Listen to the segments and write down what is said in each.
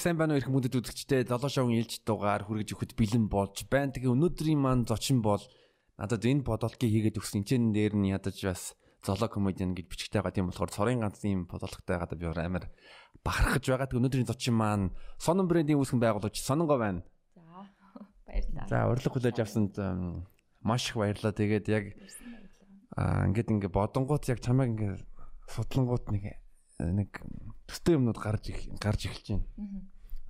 Сайн байна уу ирэх мөндөд үзэгчдээ 7 шоугийн ээлж дугаар хүргэж өгөхөд бэлэн болж байна. Тэгээ өнөөдрийн маань зочин бол надад энэ бодолтыг хийгээд өгсөн чинь дээр нь ядаж бас золоо комедиан гэж бичгтэй байгаа тийм болохоор цорын ганц ийм бодолттой гадаа би амар бахархаж байгаа. Тэгээ өнөөдрийн зочин маань сонон брендийн үүсгэн байгуулагч Сононго байна. За баярлалаа. За урилга хүлээж авсанд маш их баярлалаа. Тэгээд яг аа ингээд ингээд бодонгууд яг чамайг ингээд судлангууд нэг нэг төстэй юмнууд гарч гарч эхэлж байна.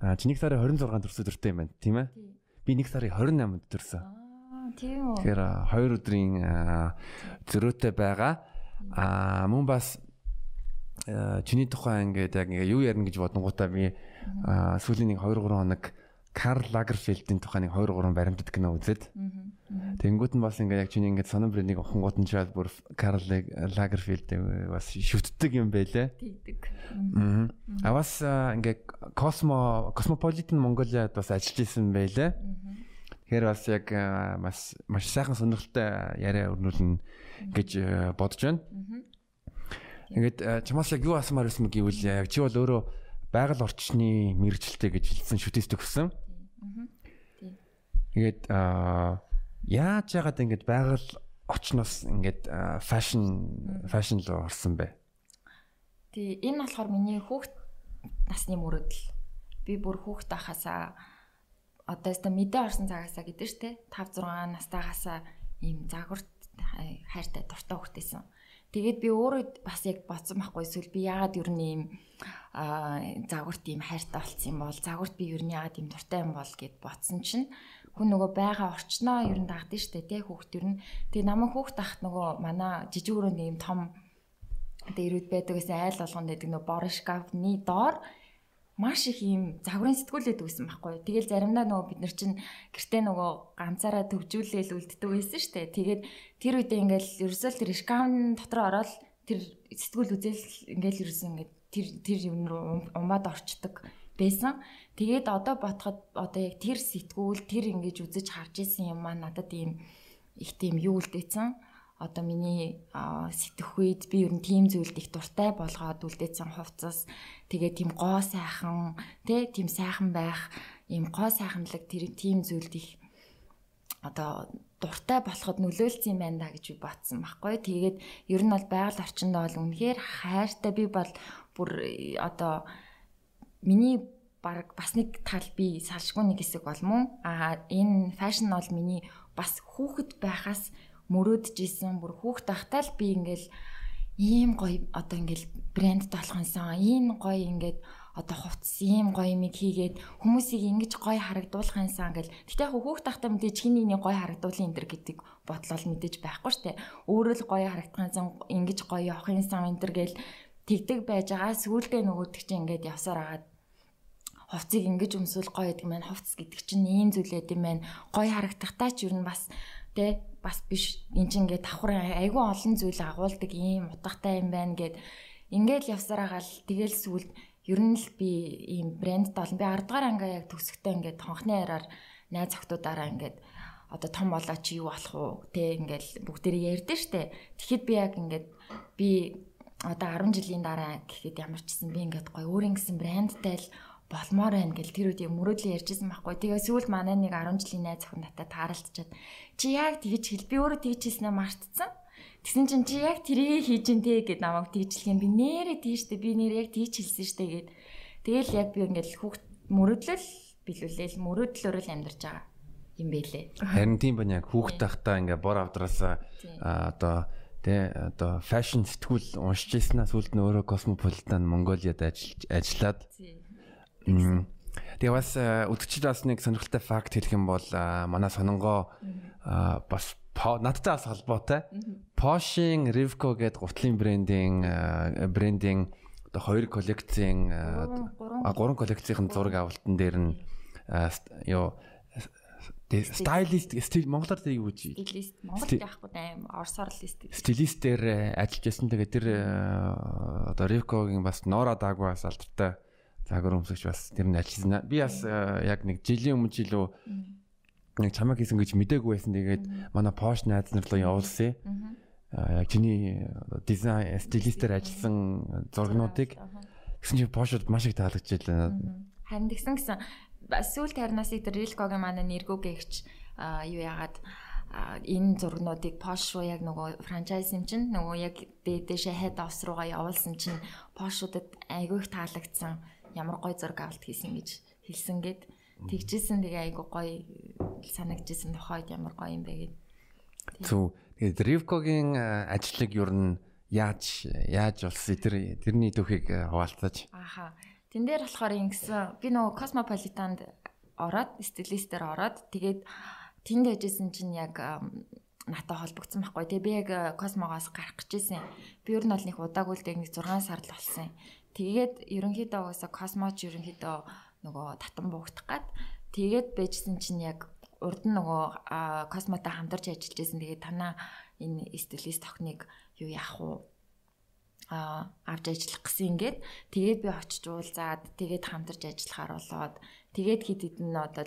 Аа чи нэг сарын 26-нд төрсөн төртэй юм байна, тийм ээ? Би нэг сарын 28-нд төрсөн. Аа тийм үү. Тэгэхээр хоёр өдрийн зөрөөтэй байгаа. Аа мөн бас чиний тухай ингээд яг ингээ юу ярина гэж бодонгуудаа би сүүлийн нэг 2 3 хоног Карл Лагерфельдийн тухай нэг 2 3 баримтат кино үзээд. Тэнгүүд нь бас ингээ яг чиний ингээ сонон брендийг ухангууд нь чаад бүр Карл Лагерфельд бас шүтдэг юм байлээ. Тэгдэг. А бас ингээ Космо Космополитен Монголиад бас ажиллаж исэн байлээ. Тэгэхээр бас яг маш маш сайхан сонирхолтой яриа өрнүүлнэ гэж бодож байна. Ингээд чамаас яг юу асуумаар байсан гэвэл яг чи бол өөрөө байгаль орчны мэрэгчлээ гэж хэлсэн шүтээс төгссөн. Тэгээд яаж яагаад ингэж байгаль орчноос ингэж фэшн фэшн руу орсон бэ? Тий, энэ болохоор миний хүүхд насны мөрөдөл. Би бүр хүүхд байхасаа одоо өстө мэдээ орсон цагаасаа гэдэг штэ 5 6 настайгаасаа ийм загварт хайртай дуртай хүүхдээсэн. Тэгээд би өөрөө бас яг бодсон байхгүй эсвэл би яагаад юу нэм аа загварт ийм хайртай болцсон юм бол загварт би юу яагаад ийм дуртай юм бол гэд бодсон чинь хүн нөгөө байгаа орчноо ер нь дагдсан шүү дээ тий хүүхд ер нь. Тэгээ намайг хүүхд тахт нөгөө манай жижиг өрөөнд ийм том дээрүүд байдаг гэсэн айл болгонд байдаг нөгөө борон шкафны доор маш их ийм загварын сэтгүүлээд өгсөн байхгүй. Тэгэл заримдаа нөгөө бид нар чинь гэртээ нөгөө ганцаараа төвжүүлээл үлддэг байсан шүү дээ. Тэгээд тэр үедээ ингээл ерөөсөө тэр шкафны дотор ороод тэр сэтгүүл үзэл ингээл ерөөсөө ингээд тэр тэр юм руу умаад орчдөг байсан. Тэгээд одоо ботход одоо яг тэр сэтгүүл тэр ингэж үзэж харж исэн юм маань надад ийм их тийм юу үлдээсэн одоо миний сэтгэх үед би ер нь тийм зүйлд их дуртай болгоод үлдээсэн хувцас тэгээ тийм гоо сайхан тэ тийм сайхан байх ийм гоо сайханлаг тэр тийм зүйлд их одоо дуртай болоход нөлөөлсөн юм байна да гэж би батсан байхгүй. Тэгээд ер нь бол байгаль орчинд бол үнэхээр хайртай би бол бүр одоо миний баг бас нэг тал би салшгүй нэг хэсэг болмон. А энэ фэшн бол миний бас хүүхэд байхаас мөрөөдж исэн бүр хүүхд тахтаа л би ингээл ийм гоё одоо ингээл брэнд толгонсон. Ийм гоё ингээд одоо хувцс ийм гоё юм хийгээд хүмүүсийг ингэж гоё харагдуулах юмсан гэл гэтээ яг хүүхд тахтаа мэдээж чиний нэг гоё харагдуулын энэ төр гэдэг бодлол мэдээж байхгүй штэ. Өөрөө л гоё харагдах юмсан ингэж гоё явах юмсан энэ төр гэл тэгдэг байж байгаа. Сүүлдээ нөгөөдөг чинь ингээд явсаар агаад хувцсыг ингэж өмсвөл гоё гэдэг маань хувцс гэдэг чинь ийм зүйлээд юм байна гоё харагдахтаа ч юу н бас тэ бас биш. Эн чинь ингээд давхар айгүй олон зүйл агуулдаг ийм утгатай юм байна гэд ингээл явсараагаал тэгэл сүлд ер нь л би ийм брэнд толон би 10 дугаар ангаа яг төгсөхдөө ингээд хонхны яраар найз охтуудаараа ингээд одоо том болоо чи юу болох уу тэ ингээл бүгдээрээ ярьдэн штэ. Тэгэхэд би яг ингээд би одоо 10 жилийн дараа гэхэд ямар ч гэсэн би ингээд гоё өөрийн гэсэн брэндтэй л болмоор байна гэл тэр үед мөрөөдлөө ярьжсэн байхгүй. Тэгээ сүүл манай нэг 10 жилийн найз охин надад тааралцчаад чи яг тэгж хэл би өөрөө тэгж хэлснээр мартцсан. Тэгсэн чинь чи яг тэрийг хийж ин тэ гэд намайг тэгжлэх юм би нэрээ тийштэй би нэр яг тийч хэлсэн штэ гэд. Тэгэл яг би ингээл хүүхд мөрөөдлөл билүүлээл мөрөөдлөөр л амьдарч байгаа юм бэлээ. Харин тийм байна яг хүүхд тахтаа ингээ бор авдраасаа одоо тэ одоо фэшн сэтгүүл уншиж ирсэн аа сүлд нь өөрөө космополитан Монголиад ажиллаж ажиллаад Тэгээ бас өдөрчид бас нэг сонирхолтой факт хэлэх юм бол манай сононгоо бас надтай бас холбоотой. Porsche-ийн Rivco гэдэг гутлын брендийн брендийн одоо хоёр коллекцийн гурван коллекцийн. зураг авалтан дээр нь ёо стилист. стил монголоор тэр юу гэж стилист. монголд яахгүй аим орсоор л стилист стилистээр ажиллаж байсан тэгээд тэр одоо Rivco-гийн бас Nora Dagwas алдартай загвар өмсөгч бас тэр нь ажилласан. Би бас э, яг нэг жилийн өмнө жилөө нэг чамаг хийсэн гэж мдээгүй байсан. Тэгээд манай Porsche найз нар руу явуулсан. Аа яг чиний дизайн стилистээр ажилласан зургнуудыг гэсэн чинь Porsche-д маш их таалагдчихлаа. Харин тэгсэн гэсэн сүүл тарнаас идэр Рилкогийн манай нэргүүгэгч юу яагаад энэ зургнуудыг Posh руу яг нөгөө франчайз юм чинь нөгөө яг дээшээ head office руугаа явуулсан чинь Posh-удад айгүй их таалагдсан ямар гой зураг авалт хийсэн гэж хэлсэн гээд тэгжсэн тэгээ айгүй гой санагдчихсэн тухайд ямар гой юм бэ гээд Зүг тэгээд Ривкогийн ажлыг юу н яаж яаж болсон тэр тэрний түүхийг хуваалцаж Аха тэн дээр болохоор ингэсэн би нөгөө Cosmopolitan-д ороод стилистээр ороод тэгээд тэнд яжсэн чинь яг натаа холбогдсон байхгүй. Тэгээ би яг космогоос гарах гэжсэн. Би ер нь бол нэг удаагүй л нэг 6 сар л болсон. Тэгээд ерөнхийдөө угаасаа космоч ерөнхийдөө нөгөө татан буугдах гад тэгээд байжсэн чинь яг урд нь нөгөө космотой хамтарч ажиллаж байсан. Тэгээд танаа энэ стилист охиныг юу яах вэ? а авч ажиллах гэсэн ингээд тэгээд би очиж уулзаад тэгээд хамтарч ажиллахаар болоод Тэгээд хит хитэн одоо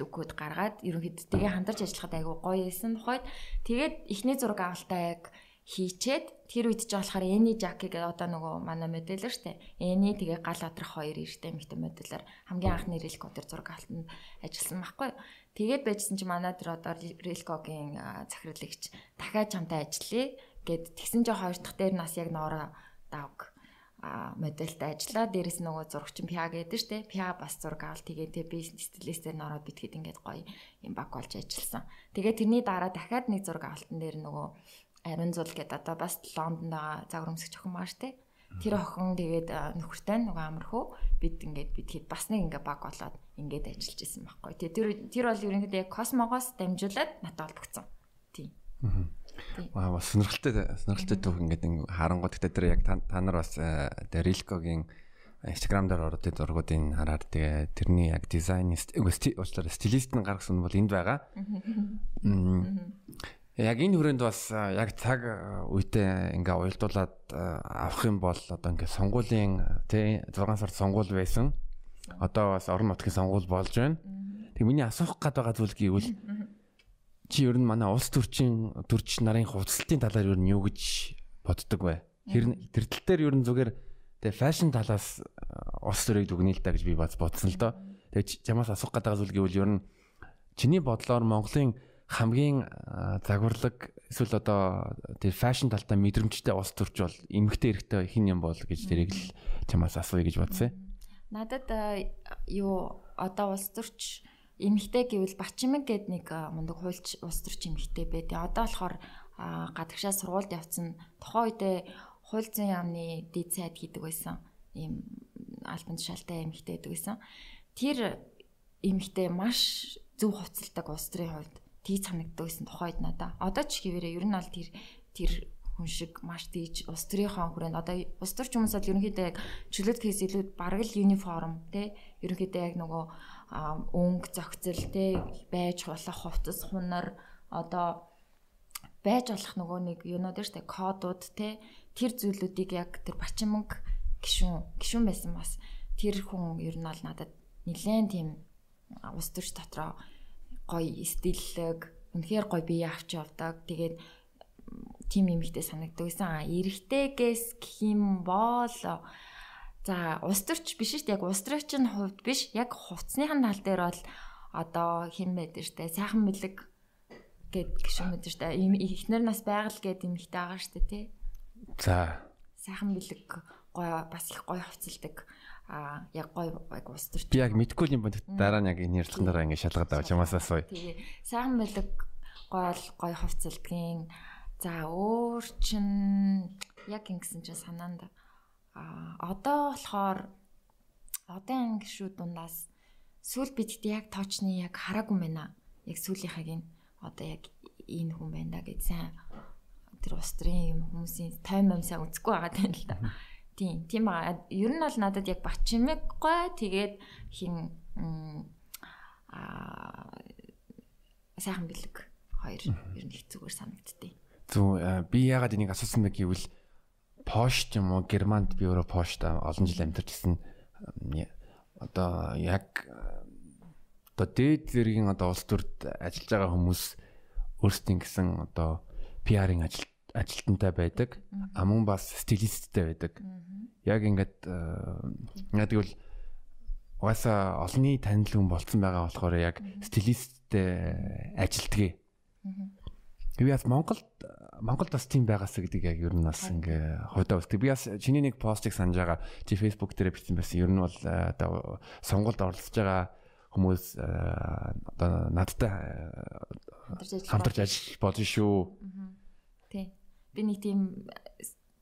лүкүүд гаргаад ерөнхийдөө тэгээ хамтарч ажиллахад айгүй гоё байсан тухайд тэгээд эхний зураг авалтаа яг хийчээд тэр үед ч болохоор Эни Жаки гэдэг одоо нөгөө манай модельэр штэ. Эни тэгээ гал адрах хоёр эрэгтэй эмэгтэй модельэр хамгийн анхны Рилко тэр зураг авалтанд ажилласан байхгүй. Тэгээд байжсэн чи манай тэр одоо Рилкогийн захирагч дахиад чамтай ажиллая гэд тэгсэн чи хоёр дахь дээр нас яг ноороо давг модельтэй ажиллаа. Дээрэс нөгөө зурагчин Пиа гэдэг штэ. Пиа бас зураг авал тэгээ тэ би стилистээр нороод битгээд ингээд гоё юм баг болж ажилласан. Тэгээ тэрний дараа дахиад нэг зураг авалтан дээр нөгөө Ариун зул гэдэг одоо бас Лондонд байгаа загвар өмсгч охин маш тэ. Тэр охин тэгээд нөхөртэй нөгөө амархуу бид ингээд битгээд бас нэг ингээ баг болоод ингээд ажиллаж исэн байхгүй. Тэгээ тэр тэр бол ерөнхийдөө яг космогоос дамжуулаад надад олбогдсон. Тийм. Аа. Ваа бас сонирхолтой сонирхолтой түүх ингээд харангуй гэхдээ тэр яг та нар бас Рилкогийн Instagram дээр ороод тэр зургуудыг хараад тэгээ тэрний яг дизайнист уучлаарай стилист нь гаргасан бол энд байгаа. Яг энэ хүрээнд бас яг цаг үедээ ингээ уялдуулаад авах юм бол одоо ингээ сонгуулийн тий 6 сард сонгуул байсан. Одоо бас орон нутгийн сонгуул болж байна. Тэг миний асуух гээд байгаа зүйл гэвэл чи ер нь манай улс төрчийн төрч нарын хувцалтын талаар ер нь юу гэж боддог вэ? Тэр тал дээр ер нь зүгээр тэгээ фэшн талаас улс төрийг дүгнэе л да гэж би бодсон л доо. Тэгээ чамаас асуух гэдэг зүйл гэвэл ер нь чиний бодлоор Монголын хамгийн загварлаг эсвэл одоо тэр фэшн талтаа мэдрэмжтэй улс төрч бол эмгтэй эрэгтэй хин юм бол гэж тэрийг л чамаас асууя гэж бодсон. Надад юу одоо улс төрч эмэгтэй гэвэл Бачимэг гээд нэг мундаг хуульч улс төрч эмэгтэй байдیں۔ Одоо болохоор гадагшаа сургуульд явцсан тухайн үедээ хууль зүйн яамны дэд сайд хийдэг байсан. Ийм альбан тушаалтай эмэгтэй байдаг байсан. Тэр эмэгтэй маш зөв хувцалдаг улс төрийн хувьд тийж санагддаг байсан тухайд надаа. Одоо ч хэвээрээ ер нь аль тэр тэр хүн шиг маш тийж улс төрийнхөө хүрээнд одоо улс төрч хүмүүс бол ерөнхийдөө яг чөлөөт кейс илүү бараг л юниформ тий ерөнхийдөө яг нөгөө өнгө зохицол те байж болох хувцас хунар одоо байж болох нөгөө нэг юунууд шүү дээ кодууд те тэр зүйлүүдийг яг тэр бачимг гişүн гişүн байсан бас тэр хүн ер нь бол надад нэлээд тийм ус төрч дотроо гоё стиллэг үнэхээр гоё бие авч явдаг тэгээд тим юмхтэй санагддаг гэсэн а эрэгтэйгээс гэх юм бол За улс төрч биш шүү дээ. Яг улс төрчийн хувьд биш. Яг хувцсныхан тал дээр бол одоо хэн байдаг штэ сайхан бэлэг гэд гişүн байдаг штэ. Эхнэр нас байгаль гэд юм ихтэй байгаа штэ тий. За. Сайхан бэлэг гоё бас их гоё хувцалдаг. А яг гоё яг улс төрч. Би яг мэдгүй юм байна. Дараа нь яг энэ ярилцлаган дараа ингэ шалгаад авч ямаас асууя. Тий. Сайхан бэлэг гоё гоё хувцалдгийн. За өөр чин яг ингэсэн чинь санаанд А одоо болохоор одоогийн гişүүд дундаас сүүл бид яг тоочны яг хараагүй байна. Яг сүүлийнхаг нь одоо яг энэ хүн байна гэж сайн тэр устрын юм хүмүүсийн тайм юм сайн үзэхгүй байгаа тань л да. Тийм, тийм аа. Ер нь бол надад яг бачимэггүй тэгээд хин аа сайхан бэлэг хоёр ер нь их зүгээр санагдтыг. Зүг би ягаад энийг асуусан бэ гэвэл Пошт юм уу Германд би өөрөө пошта олон жил амьдарч ирсэн. Одоо яг одоо дээд зэргийн одоо улс төрд ажиллаж байгаа хүмүүс өөрсдийн гэсэн одоо PR-ын ажил ажилтнтай байдаг. А мөн бас стилисттэй байдаг. Яг ингээд яадаг бол угаасаа олонний танил хүн болцсон байгаа болохоор яг стилисттэй ажилтгий. Би бас Монголд Монголд бас тийм байгаас гэдэг яг ер нь бас ингээ хойдоо үздэг. Би бас чиний нэг постыг санаж байгаа. Чи Facebook дээр бичсэн байсан. Ер нь бол одоо сонголт оролцож байгаа хүмүүс одоо надтай хамтарч ажиллаж болж шүү. Тий. Би нэг тийм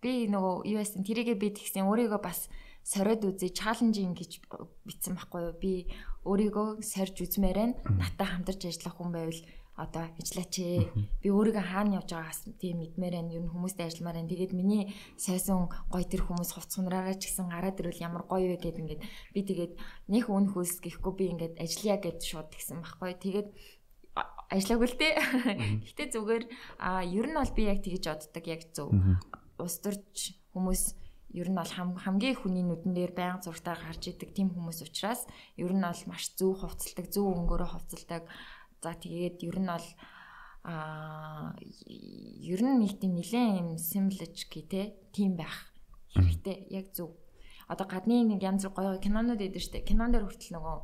би нөгөө US-ын тэрийгээ би тэгсэн өөрийгөө бас сориод үзье чаленжинг гэж бичсэн байхгүй юу? Би өөрийгөө сорж үзмээрэн наттай хамтарч ажиллах хүн байвал одоо ажиллаач ээ би өөрийгөө хаана явж байгаагаас тийм мэдмээр байна. Ер нь хүмүүстэй ажилламаар байна. Тэгээд миний сайсан гой тэр хүмүүс хувцсанараа ч гэсэн гараад ирвэл ямар гоё вэ гэд ингээд би тэгээд нэх үн хөлс гэхгүй би ингээд ажиллая гэд шууд гисэн байхгүй тэгээд ажиллаагүй л дээ. Гэтэ зүгээр а ер нь бол би яг тэгэж боддог яг зөв. Ус төрч хүмүүс ер нь бол хамгийн хүний нүдэн дээр байнга зургатаа гарч идэг тийм хүмүүс учраас ер нь бол маш зөв хувцалдаг, зөв өнгөөрөө хувцалдаг. За тэгээд ер нь бол а ер нь нэг тийм нэлээд юм гэ те тийм байх хэрэгтэй яг зөв. Одоо гадны нэг янз бүр гоё кинонууд идэв штэ. Кинон дээр хүртэл нөгөө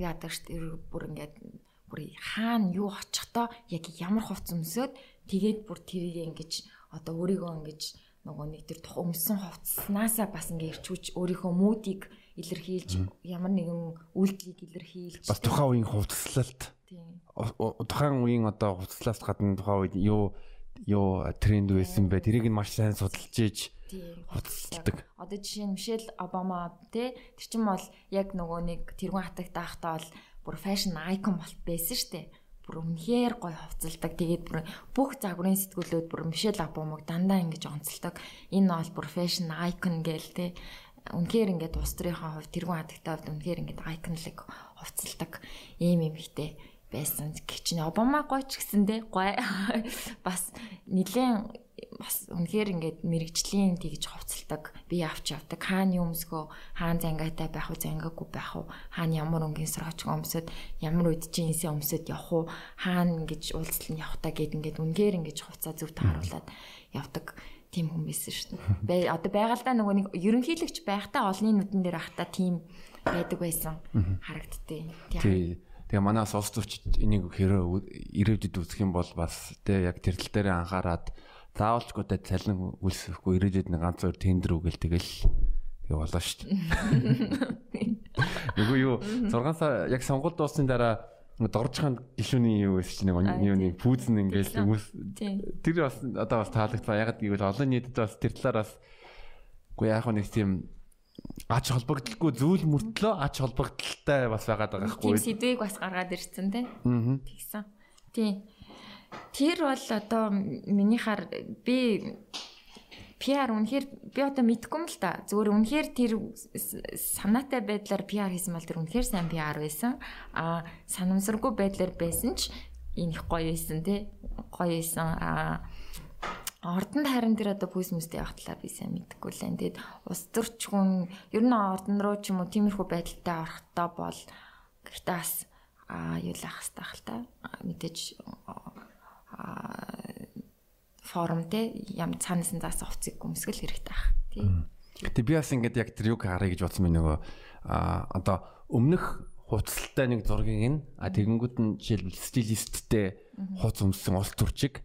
яадаг штэ бүр ингээд бүр хаана юу очихдоо яг ямар хувц өмсөд тэгээд бүр тэрийг ингэж одоо өөрийгөө ингэж нөгөө нэг тэр өмсөн хувцснаасаа бас ингээ ирчүүч өөрийнхөө муудыг илэрхийлж ямар нэгэн үйлдэлийг илэрхийлж бас тухайн үеийн хувцслалт тухайн үеийн одоо хувцслаас гадна тухайн үед юу юу тренд байсан бэ? Тэрийг нь маш сайн судалж ийж хувцсалдаг одоо жишээ нь Мишель Обама те тэр чинь бол яг нөгөө нэг тэргүүн хатагт байхдаа бол бүр фэшн айкон болт байсан штэ бүр үнэхээр гоё хувцалдаг. Тэгээд бүр бүх загварын сэтгүүлүүд бүр Мишель Обамаг дандаа ингэж онцолдог. Энэ бол бүр fashion icon гээл те. Үнэхээр ингээд улс төрийнхөө хувьд тэргүүн хадагтай хувьд үнэхээр ингээд iconic хувцалдаг ийм юм ихтэй байсан. Гэвч Обама гоё ч гэсэндээ гоё. Бас нилээн бас үнэхээр ингээд мэрэгжлийн тэгж хувцалдаг би авч явдаг. Хаана юм өмсгөө? Хаана зангаатай байх уу? Зангаагүй байх уу? Хаана ямар өнгийн сорооч өмсөд? Ямар үед чи инсээ өмсөд явах уу? Хаана ингэж уулзал нь явах та гэд ингээд үнэхээр ингэж хувцаа зөв тааруулаад явдаг тийм хүн байсан шүү дээ. Одоо байгальдаа нөгөө нэг ерөнхийлөгч байхдаа олонний нүдэн дээр ахта тийм байдаг байсан. Харагдтыг. Тий. Тэгээ манай улс төрч энийг хэрэг ирээдүйд үзэх юм бол бас тэ яг тэрдэл дээр анхаарад заавалчгүй та цалин үлсэхгүй ирээдүйд нэг ганц хоёр тендер үгэл тэгэл тэгээ болоо шүү дээ. Нөгөө юу 6 сар яг сонгуульд дуусны дараа доржхан гişүний юу байсан чинь нэг юуны пүүзэн ингээл хүмүүс тэр бас одоо бас таалагдсан. Яг гэвэл олон нийтэд бас тэр талаар бас үгүй яг нэг тийм ач холбогдолгүй зүйл мөртлөө ач холбогдолтой бас байгаад байгаа байхгүй. Тийм сэдвийг бас гаргаад ирсэн тийм. Тэгсэн. Тийм. Тэр бол одоо минийхаар би PR үнэхээр би одоо мэдгүй юм л та. Зүгээр үнэхээр тэр санаатай байдлаар PR хийсэн бол тэр үнэхээр сайн PR байсан. Аа санамсаргүй байдлаар байсан ч энэ их гоё байсан тий. Гоё байсан. Аа Ордонд харин тэр одоо пүүс мүстэй явах талаа би сайн мэдэхгүй л энэ. Тэгэд ус төрч хүн ер нь ордон руу ч юм уу тиймэрхүү байдалтай орохтой бол гэхдээ бас аа юу л ах хэвээр хэл та мэдээж форум те ям цаанаас нь заасан хувцыг гүмсгэл хэрэгтэй ах. Тий. Гэтэ би бас ингээд яг тэр юг харъя гэж бодсон минь нөгөө а одоо өмнөх хуцалтай нэг зургийг нь а тэгэнгүүт нь жишээлбэл стилисттэй хуц өмссөн улс төрчиг.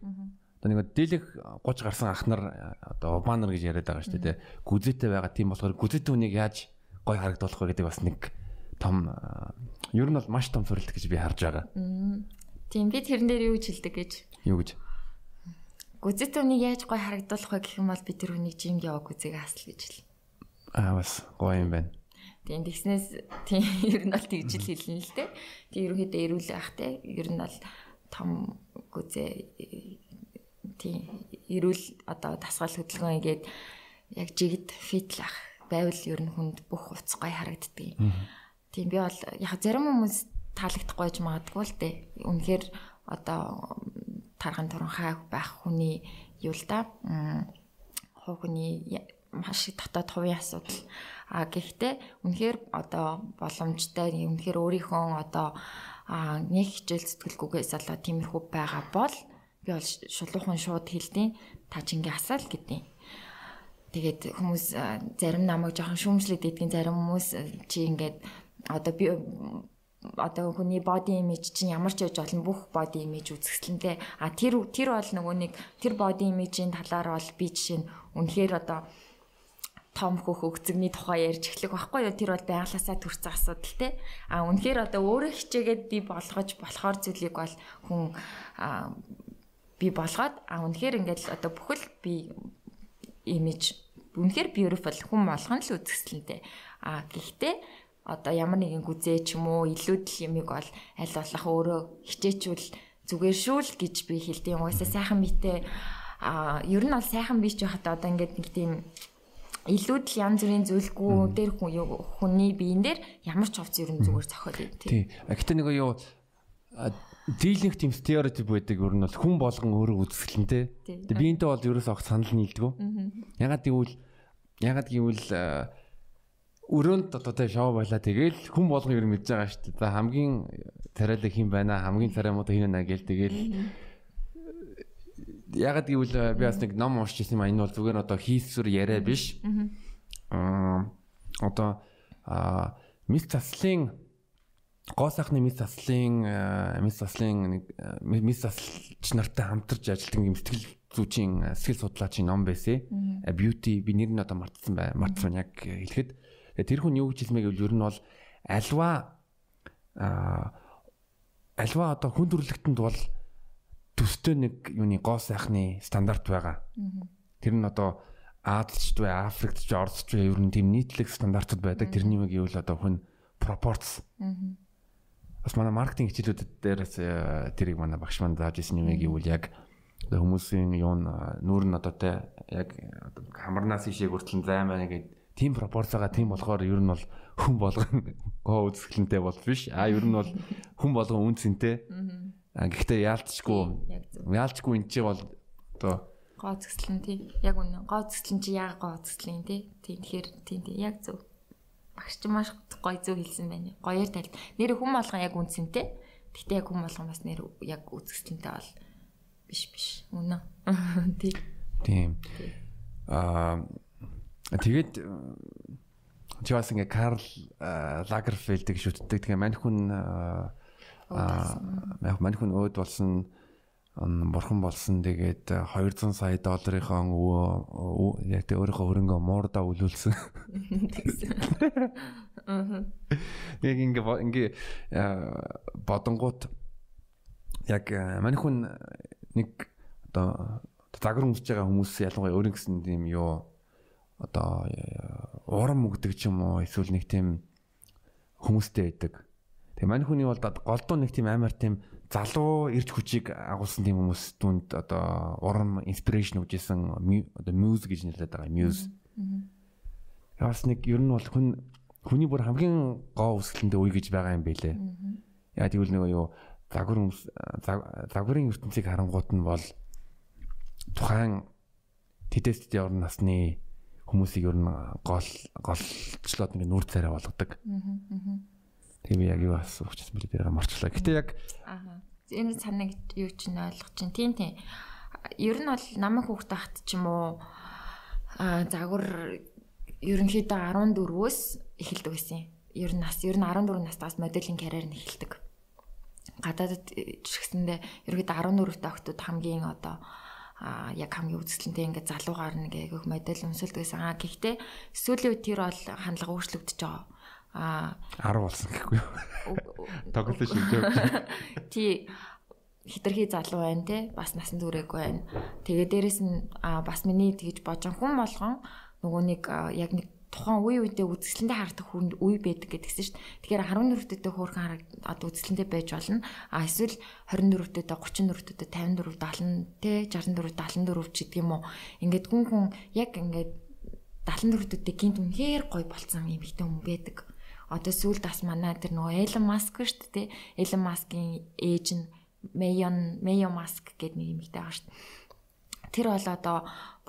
Одоо нэг дийлэх 30 гарсан ах нар одоо банер гэж яриад байгаа шүү дээ гүзээтэй байгаа тийм болохоор гүзээтэй хүнийг яаж гой харагдуулах вэ гэдэг бас нэг том ер нь бол маш том сурилт гэж би харж байгаа. Тийм би тэрэн дээр юу гэж хэлдэг гэж Юу гэж? Гүзэт үнийг яаж гой харагдуулах вэ гэх юм бол би тэр үнийг жимд яваа гүзээг асл гэж хэл. Аа бас гоё юм байна. Тийм тэгснээс тийм ер нь бол тэгж л хэлнэ л дээ. Тийм ерөнхийдөө эрүүл ах те. Ер нь бол том гүзээ тийм эрүүл одоо тасгал хөдөлгөөн игээд яг жигд фит л ах байвал ер нь хүнд бүх уц гоё харагддаг. Тийм би бол яг зарим хүмүүс таалагдахгүй ч магадгүй л дээ. Үнэхээр одоо тархан туранхай байх хүний юу л да хүний маш их дотоод хувийн асуудал а гэхдээ үнэхээр одоо боломжтой үнэхээр өөрийнхөө одоо нэг хичээл сэтгэлгүйгээс болоо тиймэрхүү байгаа бол би бол шулуухан шууд хэлдэг та чи ингээ асаал гэдэг. тэгээд хүмүүс зарим намайг жоохон шүүмжлээд идэгин зарим хүмүүс чи ингээд одоо би одоо хүний body image чинь ямар ч яж болно бүх body image үзэсгэлэнтэй а тэр тэр бол нөгөө нэг тэр body image-ийн талаар бол би жишээ нь үнэхээр одоо том хөх өгцөгний тухай ярьж эхлэх байхгүй юу? Тэр бол байглаасаа төрсэн асуудал те. А үнэхээр одоо өөрөө хичээгээд би болгож болохоор зүйлийг бол хүн би болгоод а үнэхээр ингээд л одоо бүхэл би имиж үнэхээр beautiful хүн болгон л үзэсгэлэнтэй а гэхдээ одоо ямар нэгэн гүзээ ч юм уу илүүдл юмыг бол аль болох өөрөө хичээчүүл зүгээр шүү л гэж би хэлдэг. Угаасаа сайхан битэй а ер нь бол сайхан бич байхад одоо ингээд нэг тийм илүүдл янз бүрийн зүйлгүй дээр хүний биен дээр ямар ч хувц ер нь зүгээр зохиол юм тий. Гэхдээ нэг юу дийлэнх тийм стереотип байдаг ер нь бол хүн болгон өөрөө үзэсгэлэнтэй. Тэгээ биентэй бол ерөөс огт санал нийлдэг. Ягаад гэвэл ягаад гэвэл өрөөнд одоо тэ шоу байла тэгэл хүн болгон ер нь мэдж байгаа шүү дээ. Хамгийн тариалаг хин байна хамгийн царай муу хин байна гэл тэгэл ягаад гэвэл би бас нэг ном уншиж байсан юм энэ бол зүгээр одоо хийсвэр яриа биш. Аа одоо а мис заслын гоо сайхны мис заслын мис заслын нэг мис заслч нартай хамтарч ажилладаг юм сэтгэл зүйчийн сэтгэл судлаачийн ном байсан. Beauty би нэр нь одоо мартсан бай. Мартсан яг хэлэхэд Тэгээ тэр хүн юу гэж хэлмээ гэвэл ер нь бол альва а альва одоо хүн төрлөختөнд бол төстэй нэг юуны гоо сайхны стандарт байгаа. Тэр нь одоо Азч бай, Африкч, Оросч бай ер нь тийм нийтлэг стандартууд байдаг. Тэрний үг гэвэл одоо хүн пропорц. Бас манай маркетинг хичээлүүдэд дээрээс э, тэрийг манай багш маань зааж ирсэн юм гэвэл яг хүмүүсийн юун нүүр нь одоо те яг хамарнаас ишээ хүртэл займаа гэдэг тийм пропорцаага тийм болохоор ер нь бол хүн болгон гоо үзэсгэлэнтэй бол биш. А ер нь бол хүн болгон үнцэнтэй. А гэхдээ яалтчгүй яалтчгүй эн чинь бол одоо гоо үзэсгэлэн тий. Яг үнэ. Гоо үзэсгэлэн чи яг гоо үзэсгэлэн тий. Тэгэхээр тий тий яг зөв. Багш ч маш гоё зөв хэлсэн байна. Гоёор тал. Нэр хүн болгон яг үнцэнтэй. Гэхдээ яг хүн болгон бас нэр яг үзэсгэлэнтэй бол биш биш. Үнэ. Тий. Тийм. Аа Тэгээд чи бас ингээ Карл Лагерфельдийг шүтдэг. Тэгээ мань хүн аа мань хүн өөд болсон бурхан болсон. Тэгээд 200 сая долларынхаа өвөө яг тэ өөрийнхөө хөрөнгө муурдаа үлүүлсэн. Яг ингээ ингээ бодонгууд яг мань хүн нэг одоо загвар өмсөж байгаа хүмүүс ялангуяа өөрийн гэсэн тийм юу одоо урам өгдөг ч юм уу эсвэл нэг тийм хүмүүстэй байдаг. Тэгээ мань хүний бол голдуу нэг тийм амар тийм залуу ирж хүчийг агуулсан тийм хүмүүс түнд одоо урам инспирэшн өгжсэн одоо мьюз гэж нэрлэдэг байгаа мьюз. Яас нэг ер нь бол хүн хүний бүр хамгийн гоо үсгэлэндээ үе гэж байгаа юм бэлээ. Яа тэгвэл нэг юу загвар загварын ертөнцийг харангуут нь бол тухайн тэтэст явар насны хүмүүсийг ер нь гол голчлоод ингээ нүүр царай болгодог. Тийм яг юу асуучихсан бэлээ тэрийг марчлаа. Гэтэ яг энэ санааг юу ч нь ойлгож чинь тийм тийм. Ер нь бол намайг хүүхд тахт ч юм уу а загвар ерөнхийдөө 14-өөс эхэлдэг байсан. Ер нь нас ер нь 14 настаас моделийн карьер нь эхэлдэг. Гадаадд ч гэсэндээ ерөнхийдөө 14 төгтөд хамгийн одоо а яг хамгийн үзэсгэлэнтэй ингээд залуугаар нэг айгүйх модель өмсөлдөг гэсэн. Аа гэхдээ сүүлийн үед тэр бол хандлага өөрчлөгдөж байгаа. Аа 10 болсон гэхгүй юу? Тоглож шилжээ. Тий хитрхи залуу байна те бас насан туршиг байна. Тэгээ дээрэс нь бас миний тэгж божон хүн болгон нөгөө нэг яг нэг тухайн үе үедээ үзэсгэлэнтэй харагдах хүн үе байдаг гэдгсэн шүү дээ. Тэгэхээр 14 төдөө хөөрхөн хараг одоо үзэсгэлэнтэй байж болно. А эсвэл 24 төдөө 34 төдөө 54 70 тэ 64 74 ч гэдэг юм уу. Ингээд хүн хүн яг ингээд 74 төдөө гинт үнэхээр гоё болцсон юм ихтэй хүн байдаг. Одоо сүүлд бас манай тэр нөгөө Elon Musk шүү дээ. Elon Musk-ийн ээж нь Mayon Mayo Musk гэдэг нэг юм ихтэй дээ тэр бол одоо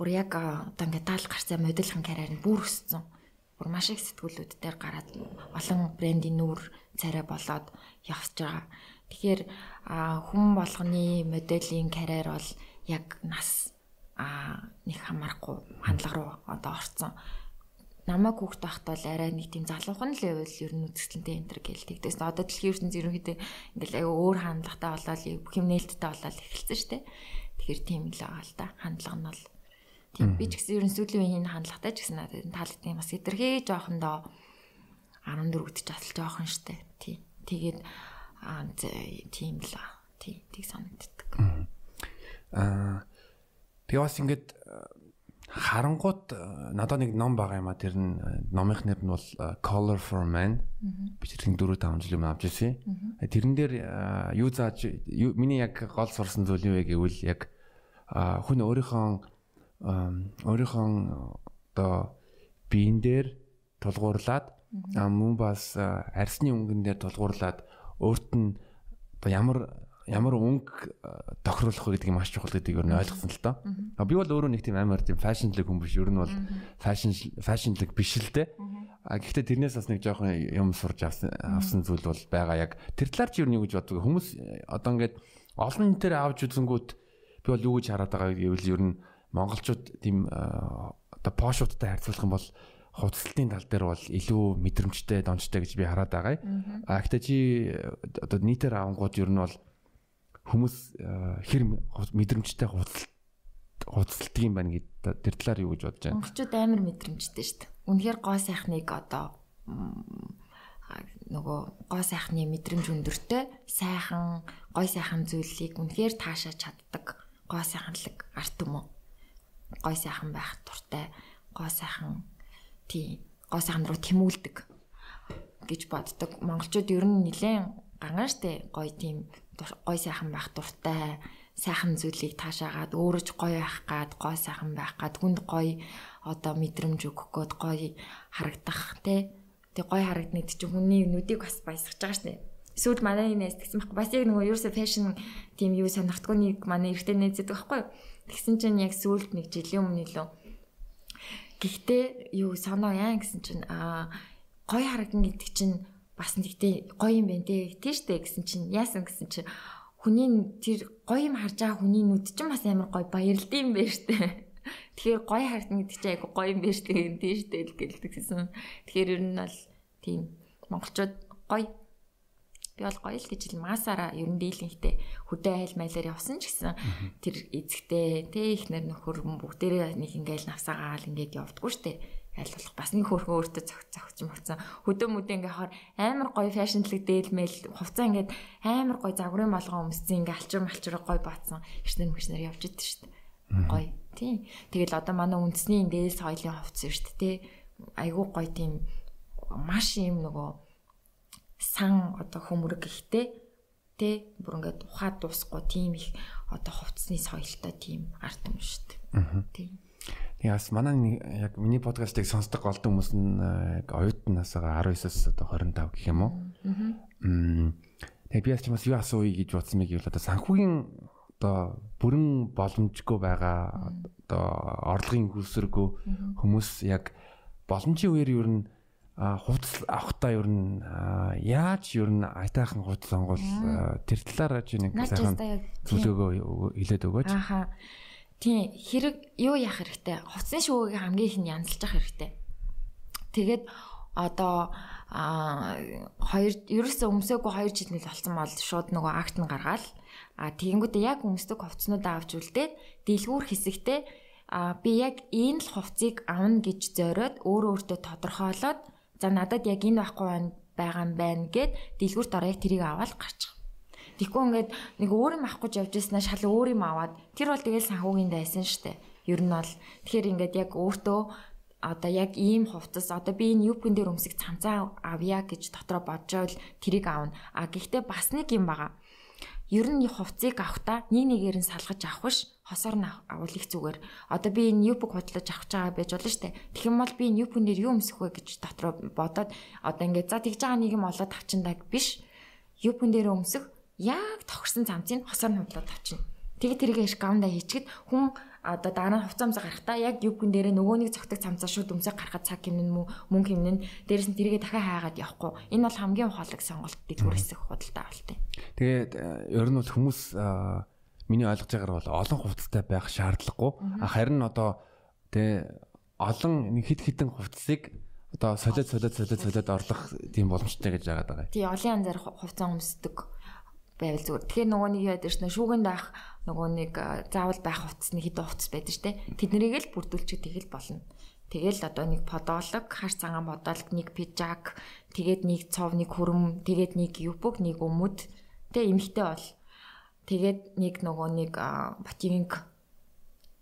бүр яг одоо ингээд даал гарцаа модельхэн карьер нь бүр өссөн. Бүр маш их сэтгүүлүүд дээр гараад олон брендийн нүүр царай болоод явж байгаа. Тэгэхээр хүн болгоны моделийн карьер бол яг нас аа нэг хамаарахгүй хандлага руу одоо орцсон. Намайг хүүхд байхдаа л арай нэг тийм залуухан левел ер нь үзэсгэлэнтэй энэ төр гэлдэг. Тэгээс одоо дэлхийн ертөнц ерөнхийдөө ингээл аяга өөр хандлагатай болоод бүх юм нээлттэй болоод эхэлсэн шүү дээ. Тэгэхээр тийм л байгаа л да. Хандлага нь бол тийм би ч гэсэн ерөн сүүлийн үеийн хандлагатай ч гэсэн надад таалагдсан бас хэтэрхий жоохондоо 14-д ч асал жоохон штэ. Тийм. Тэгээд аа тийм л тий тийг санагддаг. Аа тэгээ бас ингээд харангууд надад нэг ном байгаа юм а тэр нь номынх нэр нь бол Color for Men би тэрийн 4 5 жил юм авч ирсэн. Тэрэн дээр юу зааж миний яг гол сурсан зүйл юу вэ гэвэл яг хүн өөрийнхөө өөрийнхөө одоо биен дээр тулгуурлаад мөн бас арсны өнгөн дээр тулгуурлаад өөрт нь одоо ямар ямар өнгө тохируулах вэ гэдгийг маш чухал гэдгийг өөр нь ойлгосон л доо. А би бол өөрөө нэг тийм амар тийм фэшнлэг хүн биш. Ер нь бол фэшн фэшнлэг биш л дээ. А гэхдээ тэрнээс бас нэг жоохон юм сурж авсан авсан зүйл бол байгаа яг тэр талаар чи юу нэг гэж боддог. Хүмүүс одоо ингээд олон нэтээр авч үзэнгүүт би бол юу гэж хараад байгаа гэвэл ер нь монголчууд тийм одоо пошуудтай харьцуулах юм бол хувцлалтын тал дээр бол илүү мэдрэмжтэй, дончтой гэж би хараад байгаа. А гэхдээ чи одоо нийтээр авангууд ер нь бол хүмүүс хэр мэдрэмжтэй хувцалт хувцалтыг юм байна гэдэг тэр талаар юу гэж бодож байна? Монголчууд амар мэдрэмжтэй шүү дээ. Үнэхээр гоо сайхныг одоо нөгөө гоо сайхны мэдрэмж өндөртэй сайхан гой сайхан зүйлийг үнэхээр таашаа чаддаг гоо сайханлаг арт юм уу? Гой сайхан байх туртай гоо сайхан тий гоо сайхан руу тэмүүлдэг гэж боддог. Монголчууд ер нь нэлээд гангаа штэ гой тийм гой сайхан байх дуртай сайхан зүйлийг таашаагаад өөрөө ч гоё байх гад гой сайхан байх гад хүнд гоё одоо мэдрэмж өгөх гээд гоё харагдах те тэг гоё харагдныг чинь хүний нүдийг бас баясгаж байгаа шнэ эсвэл манай нээс тэгсэн байхгүй. Бас яг нөгөө ерөөсө фэшн тийм юу сонирхдгүй нэг манай эрэгтэй нээзэдэг байхгүй тэгсэн чинь яг сүүлд нэг жилийн өмнө лөө гэхдээ юу санаа яа гэсэн чинь аа гоё харагдана гэдэг чинь бас нэгтэй гоё юм байна те тийштэй гэсэн чинь яасан гэсэн чинь хүний тэр гоё юм харж байгаа хүний нүд чинь бас амар гоё баярлд юм байна штэ. Тэгэхээр гоё харагдана гэдэг чинь айгу гоё юм байна штэ тийштэй л гэлдэгсэн. Тэгэхээр ер нь бол тийм монголчууд гоё би бол гоё л гэж л масаараа ер нь дийлэнхтэй хөдөө айл майлаар явсан ч гэсэн тэр эзэгтэй тэ ихнэр нөхөр бүгдээрээ нэг ингээл навсаагаал ингээд явдггүй штэ. Айлуулах бас нэг хөрхөө өөртөө цогц цогц мөцсөн хөдөө мүдэ ингээ хоор амар гоё фэшнлэг дээлмэл хувцас ингээд амар гоё загварын болгон өмссөн ингээ алчир малчир гоё баатсан. Ихнэр мэгчнэр явж идэв шүү дээ гоё. Тий. Тэгэл одоо манай үндэсний дээс соёлын хувцас шүү дээ айгүй гоё тийм маш юм нөгөө сан одоо хөмрөг ихтэй тий бүр ингээд ухаад дуусахгүй тийм их одоо хувцсны соёлтой тийм арт юм шүү дээ. Тий. Яас манай яг миний подкастыг сонсдог голдон хүмүүс нь яг оюутнаасаа 19-аас одоо 25 гэх юм уу. Аа. Тэгээ би бас юу асууя гэж бодсон мэг юу л одоо санхүүгийн одоо бүрэн боломжгүй байгаа одоо орлогын хөлсөргөө хүмүүс яг боломжийн үеэр юу н хувцас авахтаа юу н яаж юу н айтаахан хувцас сонгол тэр талаар чи нэг сайхан зөвлөгөө хэлээд өгөөч. Ахаа Тийм хэрэг юу яах хэрэгтэй? Хувцсны шүүгийг хамгийн их нь янзлж явах хэрэгтэй. Тэгээд одоо а хоёр ерөөсөө өмсөөгүй 2 жил нэл болсон бол шууд нөгөө акт нь гаргаал. А тэгэнгүүтээ яг өмсдөг хувцснуудаа авч үлдээд дэлгүүр хэсэгтээ а би яг энэ л хувцсыг авна гэж зориод өөрөө өөртөө тодорхойлоод за надад яг энэ байхгүй байгаа юм байна гэд дэлгүүрт ороо яг тэрийг аваад гарчих. Тэгэхгүй ингээд нэг өөр юм авах гэж явж байснаа шал өөр юм аваад тэр бол тэгэл санхүүгийн дайсан штэ. Ер нь бол тэгэхээр ингээд яг өөртөө одоо яг ийм хувцас одоо би энэ юпкэн дээр өмсөх цамцаа авъя гэж дотроо боджоол тэрийг аавна. А гэхдээ бас нэг юм байгаа. Ер нь хувцсыг авахта нэг нэгээр нь салгаж авах биш хосоор нь авал их зүгээр. Одоо би энэ юпк худлаж авах байгаа байж болно штэ. Тэгэх юм бол би энэ юпкэн дээр юу өмсөх вэ гэж дотроо бодоод одоо ингээд за тэгж байгаа нэг юм олоод авчиндаг биш. Юпкэн дээр өмсөх яг тохирсон цамцыг хосоор нь худлаад авчина. Тэгээ тэрийг иш гавнда хийчихэд хүн одоо дараа нь хувцамцаа гарахтаа яг юбгэн дээрээ нөгөө нэг цогтөг цамцаа шууд өмсөг гарахад цаг хэмнэн мүү мөнгө хэмнэн дээрэс нь тэрийгэ дахиад хаагаад явахгүй. Энэ бол хамгийн ухаалаг сонголт дэлгүүр хэсэг худалдаа авалт юм. Тэгээд ер нь бол хүмүүс миний ойлгож байгаагаар бол олон хувцастай байх шаардлагагүй. Харин одоо тэ олон нэг хит хитэн хувцсыг одоо солиод солиод солиод солиод орлох тийм боломжтой гэж яагаад байгаа. Тий олон янзаар хувцас өмсдөг байвал зүгээр. Тэгэхээр нөгөө нэг яадаг шнэ шүүгэнд авах нөгөө нэг заавал байх хувцас нэг хэдэн хувцас байдаг штэ. Тэднийг л бүрдүүлчих тэгэл болно. Тэгэл одоо нэг подолог, хар цагаан подолог, нэг пижак, тэгээд нэг цов, нэг хөрөм, тэгээд нэг юбок, нэг өмд. Тэ эмхтэй бол. Тэгээд нэг нөгөө нэг ботинг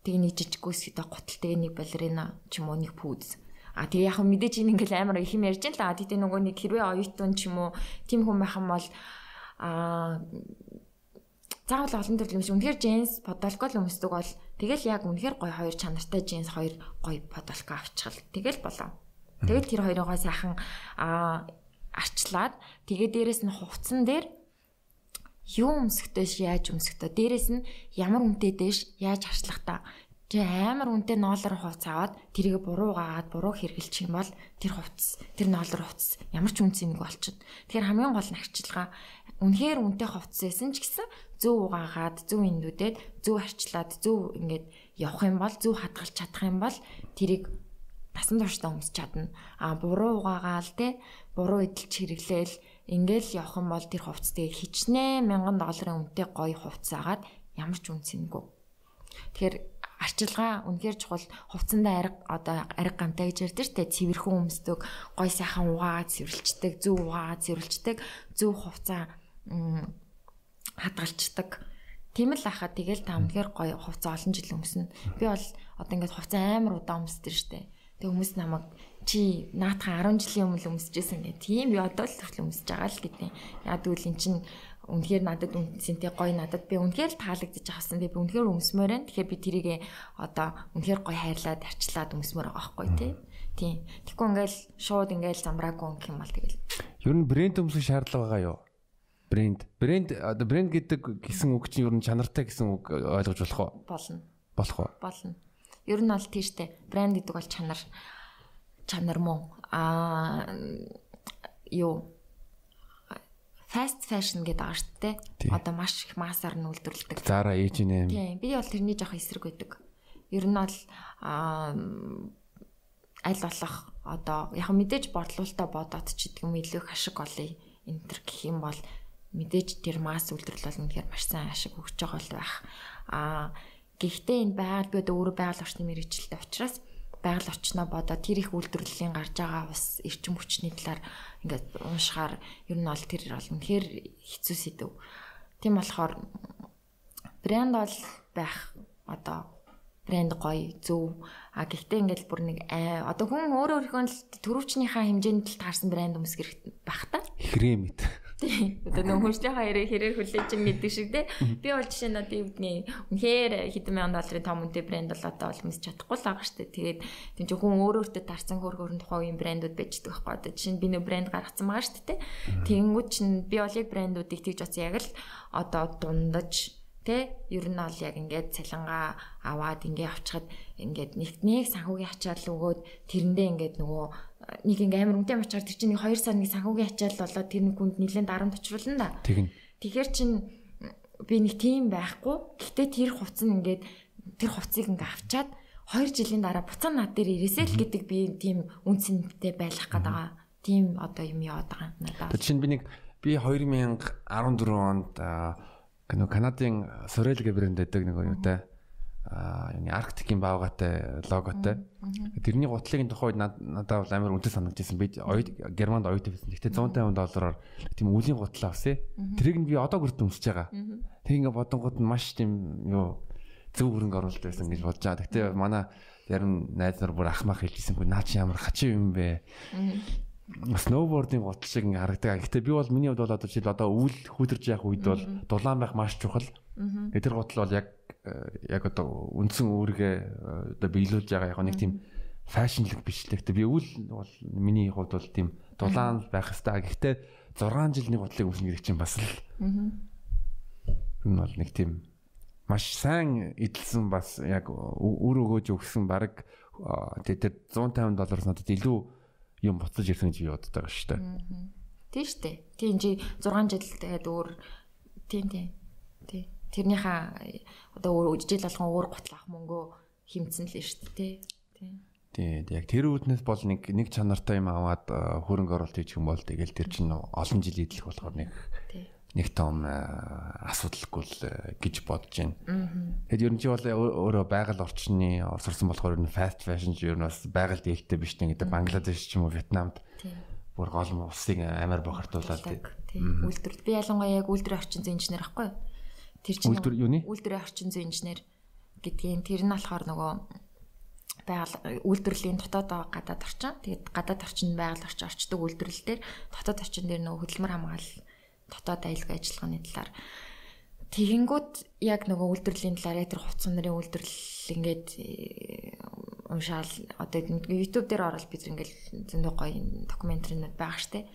тэгээ нэг жижиг гүйсгтэй гутал тэгээ нэг балерина ч юм уу нэг пүүз. А тэгээ яг мэдээж энэ ингээл амар их юм ярьж ин л а тэгээ нөгөө нэг хэрвээ оюутан ч юм уу тийм хүн байх юм бол а заавал олон төрлийн юм. Үнэхээр джинс подолко л өмсдөг бол тэгэл яг үнэхээр гоё хоёр чанартай джинс хоёр гоё подолко авчихвал тэгэл болоо. Тэгэл тэр хоёроо сайхан а арчлаад тэгээ дээрэс нь хувцсан дээр юу өмсөхтэйш яаж өмсөхтэй дээрэс нь ямар үнэтэй дэш яаж харчлах та Тэг амар үнэтэй ноолор хувц аваад тэрийг буруу гагаад буруу хэрглэж юм бол тэр хувц тэр ноолор хувц ямар ч үнцэн нэг болчихно. Тэгэхээр хамгийн гол нь арчилгаа үнэхээр үнэтэй хувц байсан ч гэсэн зөв угаагаад зөв индүүдэд зөв арчлаад зөв ингээд явах юм бол зөв хадгалж чадах юм бол тэрийг насан туршдаа өмсч чадна. А буруу угаагаал те буруу эдэлж хэрэглээл ингээл явах юм бол тэр хувцтэй хичнээн мянган долларын үнэтэй гоё хувц агаад ямар ч үнцэнгүй. Тэгэхээр арчилгаа үнэхээр чухал хувцсандаа ариг одоо ариг гамтай гэж ярьдэр штэ цэвэрхэн өмсдөг гой сайхан угаагаад цэвэрлждэг зөв угаагаад цэвэрлждэг зөв хувцаа хадгалцдаг. Тийм л ахаа тэгэл та үнэхээр гоё хувцас олон жил өмснө. Би бол одоо ингээд хувцас амар удаан өмсдөө штэ. Тэг хүмүүс намайг чи наатхан 10 жилийн өмнө өмсөжсэн гэх тийм би одоо л хүртэл өмсөж байгаа л гэдэг. Яг тэгвэл эн чин үнэхээр надад үнсэнтэй гоё надад би үнэхээр л таалагдчих авсан. Би үнэхээр өмсмөр байна. Тэгэхээр би тэрийг одоо үнэхээр гоё хайрлаад арчлаад өмсмөр байгаа байхгүй тий. Тийм. Тэгэхгүй ингээл шууд ингээл замраагүй юм бол тэгэл. Ер нь брэнд өмсөх шаардлага байгаа юу? Брэнд. Брэнд одоо брэнд гэдэг гэсэн үг чинь ер нь чанартай гэсэн үг ойлгож болох уу? Болно. Болох уу? Болно. Ер нь бол тийштэй. Брэнд гэдэг бол чанар. Чанар мөн. Аа юу fast fashion гэдэг байгаа шүү дээ. Одоо маш их массаар нь үйлдвэрлэдэг. Zara, H&M. Тийм. Би бол тэрний жоох эсрэг байдаг. Ер нь бол аа аль болох одоо яг мэдээж бодлуулалтаа бодоод ч гэдэг юм илүү их ашиг олъё энэ төр гэх юм бол мэдээж тэр масс үйлдвэрлэл бол үнэхээр маш сайн ашиг өгч байгаа бол байх. Аа гэхдээ энэ байгаль би одоо өөрөө байгаль орчны мэрэгчлээ учраас байгаль орчноо бодоод тэр их үйлдвэрлэлийн гарч байгаа бас эрчим хүчний талаар ингээд уушгаар ер нь бол тэр бол үнэхээр хэцүү сэдв. Тийм болохоор брэнд бол байх одоо брэнд гоё зөв а гэхдээ ингээд бүр нэг одоо хүн өөрөө өөрийнхөө төрөвчнийхаа хэмжээнд л таарсан брэнд өмс хэрэгтэй байх та. Хрэмэт. Тийм. Одоо нөх хүнсний хоёрыг хэрэг хүлээж ин гэдэг шиг те. Би бол жишээ нь одоо юу гэдгийг үнэхээр хэдэн мянган долларын том үнэтэй брэнд бол одоо олмос чадахгүй л байгаа штэ. Тэгээд тийм ч хүн өөр өөртөө тарцсан хөр хөрөн тухайн үеийн брэндүүд байждаг байхгүй. Одоо жишээ нь би нөө брэнд гаргацсан байгаа штэ те. Тэнгүүд чинь би бол яг брэндүүдийг тэгж оцсон яг л одоо дундаж Тэ ер нь бол яг ингээд цалингаа аваад ингээд авчихад ингээд нэг нэг санхүүгийн ачаал өгөөд тэрэндээ ингээд нөгөө нэг ингээд амар үнэтэй авчаар тэр чинь нэг 2 сар нэг санхүүгийн ачаал болоод тэр нэг хүнд нэлээд дарамт очруулна да. Тэгнь. Тэгэхээр чин би нэг тийм байхгүй. Гэхдээ тэр хувц нь ингээд тэр хувцыг ингээд авчаад 2 жилийн дараа буцаа над дээр ирээсэй л гэдэг би тийм үнцэнтэй байх гээд байгаа. Тийм одоо юм яваад байгаа надад. Тэр чинь би нэг би 2014 онд нөгөө Канадын Sorel гэх брэнд байдаг нөгөө юутай юуны Арктикийн баавгатай логотой. Тэрний гутлын тухайд надад бол амар үнэтэй санагдчихсан. Би Германд оюутан байсан. Гэхдээ 150 доллараар тийм үлийн гутлаа авсан. Тэрийг нь би одоо хүртэл өмсөж байгаа. Тэг ингээ бодонгууд нь маш тийм юу зөв хөрөнгө оруулалт байсан гэж бодож байгаа. Гэхдээ манай зарим найз нар бүр ахмах хэлжсэнгүй наа чи ямар хачин юм бэ? сноубордын гутал шиг ингээ харагдаг. Гэхдээ би бол миний хувьд бол одоо жишээл одоо үйл хүүдэрж явах үед бол дулаан байх маш чухал. Тэр гутал бол яг э, яг одоо үндсэн үүргээ э, одоо биелүүлж байгаа яг нэг тийм фэшнлэг биш л. Гэхдээ би үйл бол миний хувьд бол тийм дулаан байх хэвээр. Гэхдээ 6 жилийн гутлыг өмснө гэдэг чинь бас л. Энэ бол нэг тийм маш сайн эдэлсэн бас яг үр өгөөж өгсөн баг тэр 150 доллараас надад илүү юм буцаж ирсэн гэж боддог байгаа шүү дээ. Тийм шүү дээ. Тийм чи 6 жил тэгээд өөр тийм тийм. Тий. Тэрнийхээ одоо жижиг болгон өөр гутлах мөнгөө хэмцэн л шүү дээ тий. Тий, яг тэр үүднээс бол нэг нэг чанартай юм аваад хөрөнгө оруулалт хийх юм бол тэгэл тэр чинь олон жил идэх болохоор нэг нэг том асуудалгүй л гэж бодож байна. Тэгэд ер нь чи бол өөрөө байгаль орчны орсорсон болохоор ер нь fast fashion ч ер нь бас байгаль дээлтэй биш нэг гэдэг Бангладеш ч юм уу Вьетнамд бүр гол улсыг амар бохирдуулаад тий. Үйлдвэр би ялангуяа яг үйлдвэрийн орчин инженер аахгүй. Тэр чинь үйлдвэр юуны? Үйлдвэрийн орчин зүйн инженер гэдгийг тэр нь болохоор нөгөө байгаль үйлдвэрлэлийн дотоод гадаад орчин. Тэгээд гадаад орчинд байгаль орчин орчдөг үйлдвэрлэл дээр дотоод орчин дээр нөгөө хөдөлмөр хамгаалал дотоод аюулгүй ажиллагааны талаар тэгэнгүүт яг нөгөө үйлдвэрлэлийн талаар тэр хувцсан нарын үйлдвэрлэл ингээд э, уншаал одоо YouTube дээр ороод бид ингээд зөндөө гоё докюментаринууд байгаа штэ.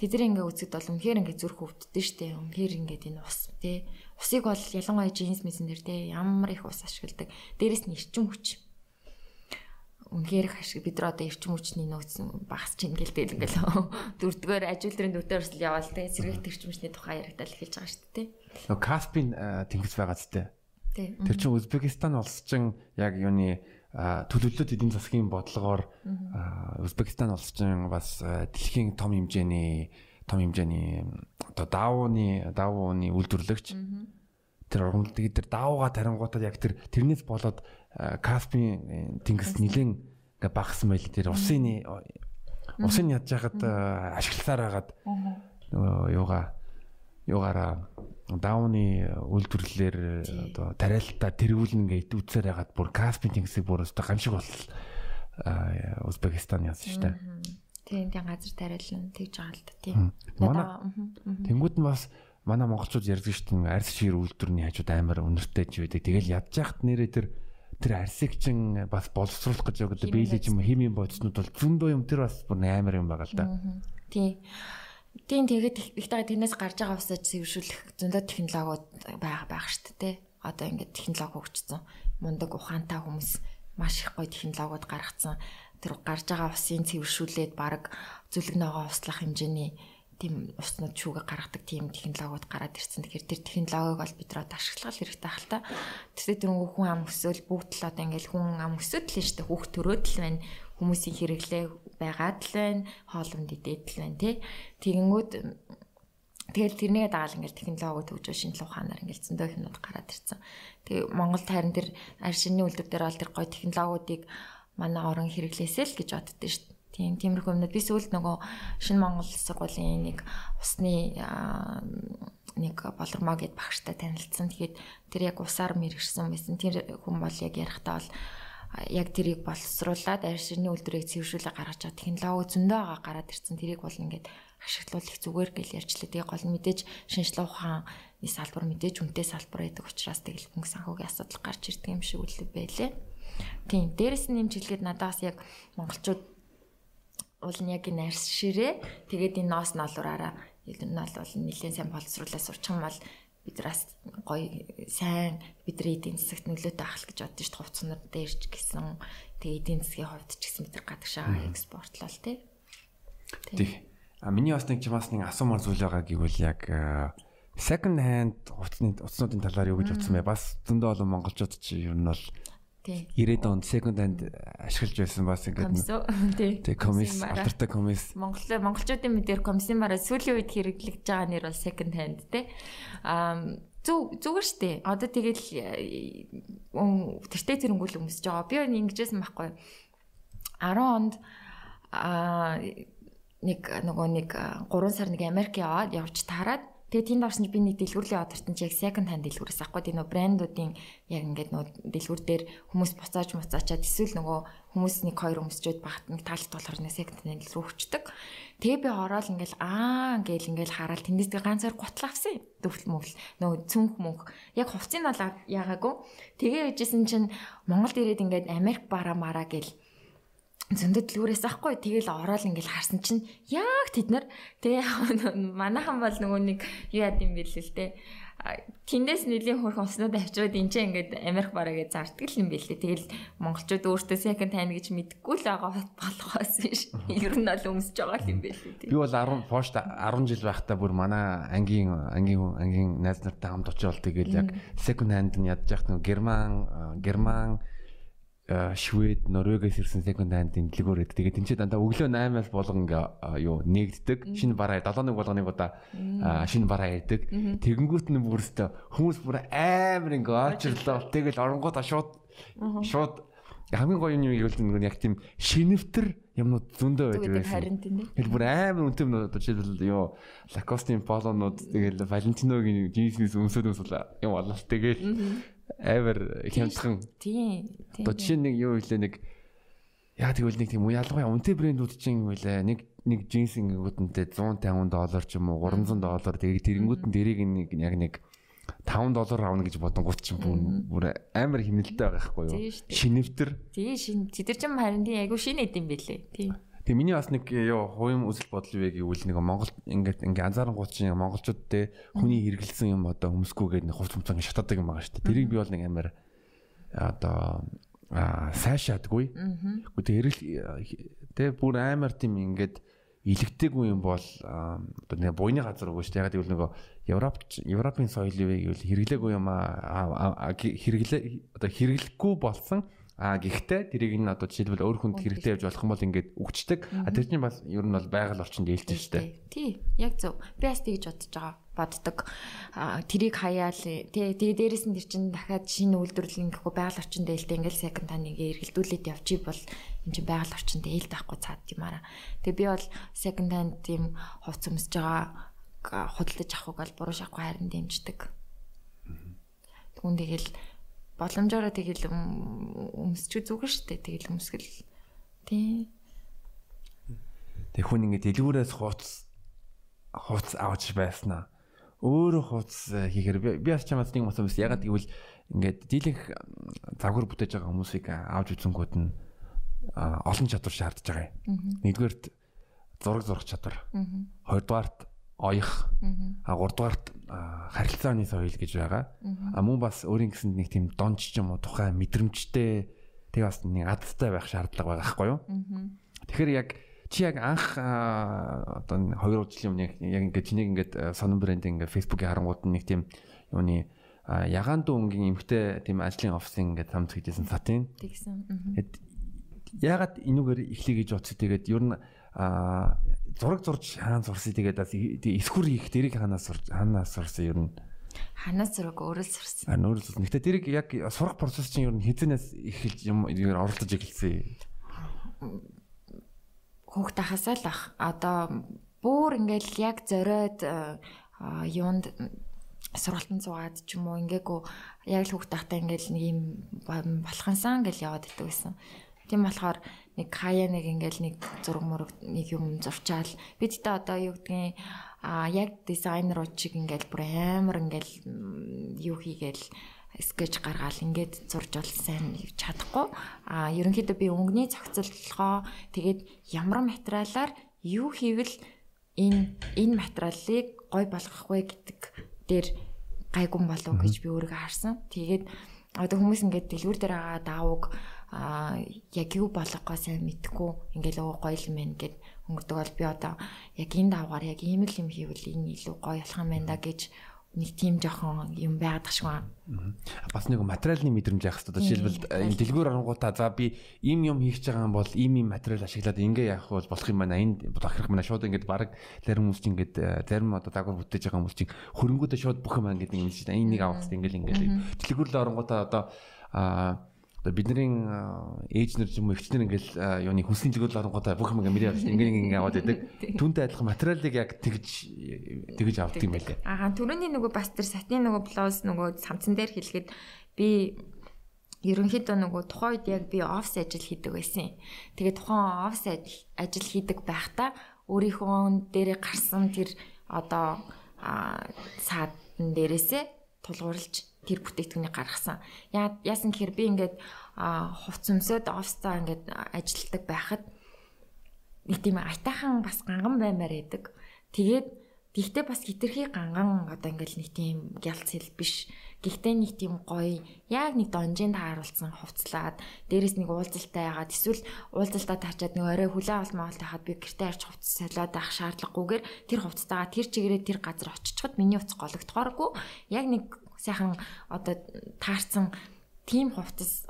Тэдний ингээ үзэд бол үнэхээр ингээ зүрх өвддөг штэ. Үнэхээр ингээд энэ ус тий. Усыг бол ялангуяа джинс мэсэн дээр тий ямар их ус ашигладаг. Дээрэс нь эрчим хүч үнэхээр их ашиг бид нар одоо эрчим хүчний нөөц багасч ийн гэлтэй ингээл дөрөвдүгээр ажилтрын дөрөвдүгээр хүртэл яваал те сэргээлт эрчим хүчний тухай яригдал эхэлж байгаа шүү дээ. Нөгөө Каспийн тэнгис байгаа зү те. Тэр чинь Узбекистан улс чинь яг юуны төлөвлөлт эдийн засгийн бодлогоор Узбекистан улс чинь бас дэлхийн том хэмжээний том хэмжээний одоо даавууны даавууны үйлдвэрлэгч. Тэр оргонд тэр даавууга тарингуудад яг тэр тэрнээс болоод Каспийн тэнгис нилэн ингээ багсан байл тэр усын усын ядж хахад ашигласаар хагаад нөгөө юугаа юугаараа дауны үйлдвэрлэлээр одоо тариалтаа тэргүүлнэ ингээ үтсээр хагаад бүр Каспийн тэнгисийг бүр өстой гамшиг бол Узбекистан яасан шүү дээ. Тийм тийм газар тариална тэгж байгаа л да тийм. Манай тэнгууд нь бас манай монголчууд ярьдаг шүү дээ арьс шир үйлдвэрний хажууд амар өнөртэй ч байдаг. Тэгэл ядж яхад нэрээ тэр тэр арсыг чин бас боловсруулах гэж байгаа биелэж юм химийн бодиснууд бол зөндөө юм тэр бас бүр амар юм байгаа л да. Тий. Тийм тэгээд ихтэй тэрнээс гарч байгаа усаа цэвэршүүлэх зөндөө технологиуд байгаа байх шүү дээ. Одоо ингээд технологи хөгжсөн. Мундаг ухаантай хүмүүс маш их гоё технологиуд гаргацсан. Тэр гарч байгаа усын цэвэршүүлээд баг зүлэг ногоо услах хэмжээний тийм уснууд шүүгээ гаргадаг тийм технологиуд гараад ирсэн. Тэгэхээр тэр технологиг бол бид рүү ашиглах хэрэгтэй ах л та. Тэгвэл тэр хүн ам өсөөл бүгд л одоо ингээл хүн ам өсөд л нь дээ. Хүүхд төрөөд л байна. Хүмүүсийн хэрэглээ байгаад л байна. Хоолунд идээд л байна тий. Тэгэнгүүт Тэгэл тэрнээ дагаал ингээл технологи төгжөө шинжлэх ухаанаар ингээл зөндөө юмнууд гараад ирсэн. Тэгээ Монгол тайран дээр аршины үйлдвэр дээр бол тэр гоё технологиудыг манай орон хэрэглээсэй л гэж боддөө шүү Тийм тиймэрхүү юмнууд би сүүлд нөгөө шинэ Монгол сургуулийн нэг усны нэг болормоо гэд багштай танилцсан. Тэгээд тэр яг усаар мэрэгсэн байсан. Тэр хүн бол яг ярихдаа бол яг тэрийг боловсруулад арьсны үйлдвэрийг цэвэршүүлээ гаргаж чад технологи зөндөө байгаа гараад ирсэн. Тэрийг бол ингээд ашиглуулах зүгээр гэл ярьчлаа. Тэгээ гол мэдээж шинжлэх ухааны салбар мэдээж үнэтэй салбар байдаг учраас тэгэл мөнгө санхүүгийн асуудал гарч ирдэг юм шиг үл байлээ. Тийм. Дээрэс нь нэмжлэхэд надаас яг монголчууд уул нь яг энэ арьс ширээ тэгээд энэ ноос ноолуураараа ер нь бол нэлээд сайн боловсруулаад сурчих юм бол бидраас гоё сайн бидний эдийн засагт нөлөөтэй ахал гэж боддоо шүү дээ хувцснууд дээрч гисэн тэгээд эдийн засгийн хувьд ч гэсэн бид нар гадагшаа экспортлол тий. Тэг. А миний бас нэг чамаас нэг асуумар зүйл байгаа гэвэл яг second hand утасны утаснуудын талаар юу гэж утсан бэ? Бас зөндөө олон монголчууд чи ер нь бол 90-ад онд second hand ашиглаж байсан бас ингээд тий. Комисс алдартай комисс. Монгол монголчуудын мэдээр комиссын бараа сүүлийн үед хэрэглэж байгаа нэр бол second hand тий. Аа зүг зүгээр штэ одоо тэгэл тэртээ зэрэнгүүл өмсөж байгаа. Би ингэжсэн байхгүй. 10 онд аа нэг нөгөө нэг 3 сар нэг Америк яваад явж таарад Тэгээ тэнд орсон чи би нэг дэлгүүрлийн одорт нь яг second hand дэлгүүрээс авахгүй тийм нөө брэндүүдийн яг ингээд нөө дэлгүүр дээр хүмүүс буцааж муцаачаад эсвэл нөгөө хүмүүс нэг хоёр өмсчөөд багт нэг таалт болохоор нэг second hand рүү өчтдөг. Тэгээ би ороод ингээл аа ингээл ингээл хараад тэндээс би ганцаар гутал авсан юм. Дөвл мөвл нөгөө цүнх мөнх. Яг хувцсыг бол яагаагүй. Тэгээ яжсэн чинь Монголд ирээд ингээд Америк бараа мараа гэл зөндөд дэлгүүрээс ахгүй тэгэл ороод ингээл харсан чинь яг тэд нар тэгээ манайхан бол нөгөө нэг юу яд юм бэл л те Тэндээс нэлийн хөрх уснууд авчираад энэ ч ингээд Америк бараагээ зарддаг юм билээ. Тэгэл монголчууд өөртөө second hand гэж мэдгүй л байгаа болохоос биш. Ер нь бол өмсөж байгаа юм билээ. Би бол 10 пошт 10 жил байхдаа бүр манай ангийн ангийн ангийн найз нартай хамт очивол тэгэл яг second hand нь ядж яхад нөгөө герман герман Швед, Норвегиас ирсэн second hand дэлгүүр эд. Тэгээд тэнцээ дандаа өглөө 8-аас болгон ингээ юу нээгддэг. Шинэ бараа 7-1 болгоныг удаа шинэ бараа яадаг. Тэгэнгүүт нь бүрстэ хүмүүс бүр амар ингээ очрлоо. Тэгэл оронгуудаа шууд шууд хамгийн гоё юм юу гэвэл нэг яг тийм шинэвтер юмнууд зөндөө байдаг байсан. Харин тийм. Тэгэл бүр амар үнэтэй юмнууд жишээлбэл юу Lacoste-ийн полонууд тэгэл Valentino-гийн джинсээс өмсөд өмсөл юм болол тэгэл амар хямдхан. Тийм. Одоо жишээ нэг юу хэлээ нэг яа тэгвэл нэг тийм ялгуяа үнэтэй брэндүүд чинь үлээ нэг нэг джинс ингэнгүүтэнтэй 150 доллар ч юм уу 300 доллар тэгээд тэрэнгүүт нь дэрийг нэг яг нэг 5 доллар авна гэж бодонгууд чинь бүр амар хэмнэлтэй байгаа байхгүй юу? Шинэвтер. Тий шин. Тэд нар ч харин тий айгу шинэ эдэм бэлээ. Тий. Тэгээ миний бас нэг ёо хувийн үзэл бодол вэ гэвэл нэг Монгол ингээд ингээд анзаарангууд чинь монголчууд те хүний хэрэгэлсэн юм одоо өмсгүйгээд нэг хувц ингээд шатаадаг юм байгаа шүү дээ. Тэрийг би бол нэг амар одоо сайшаадгүй. Гэхдээ те бүр амар тийм ингээд илэгтэйгүй юм бол одоо нэг буйны газар үгүй шүү дээ. Яг гэвэл нөгөө Европ Европын соёл вэ гэвэл хэрэглээгүй юм аа хэрэглээ одоо хэрэглэхгүй болсон А гэхдээ тэрийг нь одоо жишээлбэл өөр хүнд хэрэгтэй явж болох юм бол ингээд өгчдөг. А тэр чинь бас ер нь бол байгаль орчинд ээлжтэй шүү дээ. Тий, яг зөв. Би бас тэгж бодож байгаа боддог. А тэрийг хаяал тий тэгээ дээрэс нь тэр чинь дахиад шинэ үйлдвэрлэлийн гэхгүй байгаль орчинд ээлтэй ингээд second hand-ыг эргэлдүүлээд явчих бол энэ чинь байгаль орчинд ээлтэй байхгүй цаад юмараа. Тэгээ би бол second hand тийм хувц өмсөж байгаа худалдаж авахыг бол буруу шахахгүй харин дэмждэг. Тэгүн тэгэл боломжоор тэгэл өмсчих зүгээр шүү дээ. Тэгэл өмсгөл. Тий. Тэг хүн ингэ дэлгүүрээс хуц хуц авч байснаа. Өөрөө хуц хийхээр би бас чамаас нэг мас өмс ягаад гэвэл ингээд дийлэнх завгар бүтээж байгаа хүмүүсийг авч үзэнгүүд нь олон чадвар шаардж байгаа юм. Нэгдүгээрт зураг зурах чадвар. Хоёрдугаарт оёх а гуравдугаарт харилцааны соёл гэж байгаа. А мөн бас өөрийн гэсэнд нэг тийм донч ч юм уу тухайн мэдрэмжтэй тэг бас нэг адтай байх шаардлага байгаа байхгүй юу? Тэгэхээр яг чи яг анх одоо 2 жилийн өмнө яг ингээд чинийг ингээд сонон брэнд ингээд фэйсбүүкийн харангууд нэг тийм юуны ягаан дүү өнгийн эмхтэй тийм ажлын офисын ингээд хамт хийжсэн сатын. Тэгсэн. Ягаад энүүгээр эхлэе гэж бодсон. Тэгээд ер нь зураг зурж хаана сурсан тэгээд бас эсхүр хийх дэрийг хаанаас сурж хаанаас сурсан ер нь ханаас зураг өөрөө сурсан. А өөрөө сурсан. Гэтэ дэрийг яг сурах процесс чинь ер нь хэзэнээс эхэлж юм ер оролдож эхэлсэн. Хүүхд тахасаа л ах. Одоо бүр ингээл яг зориод юунд сургалтын цугаад ч юм уу ингээгүй яг л хүүхд тахтаа ингээл нэг юм болохансан гэл яваад идэв гэсэн. Тийм болохоор нэг хаяа нэг ингээл нэг зураг мураг нэг юм зурчаал. Бид тэ одоо юу гэдгийг а яг дизайнерууд чиг ингээл бүр амар ингээл юу хийгээл скетч гаргаал ингээд зурж бол сайн чадахгүй. А ерөнхийдөө би өнгөний зохицолгоо тэгээд ямар материалаар юу хийвэл энэ энэ материалыг гой болгох вэ гэдэг дээр гайгүй болов гэж би өөрийгөө харсан. Тэгээд одоо хүмүүс ингээд дэлгүүр дээр байгаа даавууг а яг юу болохгоо сайн мэдгүй ингээл өө гоё юм байна гэд өнгөрдөг бол би одоо яг энэ давгаар яг ийм л юм хийвэл энэ илүү гоё болох юм байна да гэж нэг тийм жоохон юм байгаад ташгүй. Бас нэг материалын мэдрэмж яах хэрэгтэй. Жишээлбэл энэ дэлгүүр оронгуудаа за би ийм юм хийх гэж байгаа юм бол ийм ийм материал ашиглаад ингээ яах бол болох юм байна. Энд ахрах mana шууд ингээд баг зарим хүмүүс чинь ингээд э, зарим одоо дагвар бүтээж байгаа хүмүүс чинь хөрөнгөдөө шууд бүх юм ингээд юм шиг энэ нэг авах хэрэгтэй. Ингээл ингээд дэлгүүр л оронгуудаа одоо аа бидний ч юм уу өвчнөр ингээл юуны хүнсний төлөөлөл оронгуудаа бүх юм ингээ мөрөө ингээ ингээ аваад байдаг. Түүнтэй адилхан материалыг яг тэгж тэгж авдаг юм байлээ. Аа түрүүний нөгөө бас тэр сатин нөгөө блоус нөгөө самцан дээр хэлгээд би ерөнхийдөө нөгөө тухайн үед яг би офс ажил хийдэг байсан. Тэгээд тухайн офс ажил хийдэг байхдаа өөрийнхөө дээрээ гарсан тэр одоо саад дээрээсээ тулгуурлаж тэр бүтээгдэхүүнийг гаргасан. Яа яасан гэхээр би ингээд хувц өмсөд офстаа ингээд ажилладаг байхад нэг тийм айтайхан бас ганган баймаар байдаг. Тэгээд Гэхдээ бас хитрхи ганган одоо ингээл нэг тийм гялц хэл биш. Гэхдээ нэг тийм гоё яг нэг донжинд тааруулсан хувцлаад дээрэс нэг уулзалтай яагаад эсвэл уулзалтаа таачаад нэг орой хүлээ маалт хахад би гэртээ арч хувц солиод авах шаардлагагүйгээр тэр хувцтайгаа тэр чигээрээ тэр газар очичход миний утас гологдохооргүй яг нэг сайхан одоо таарсан тийм хувцас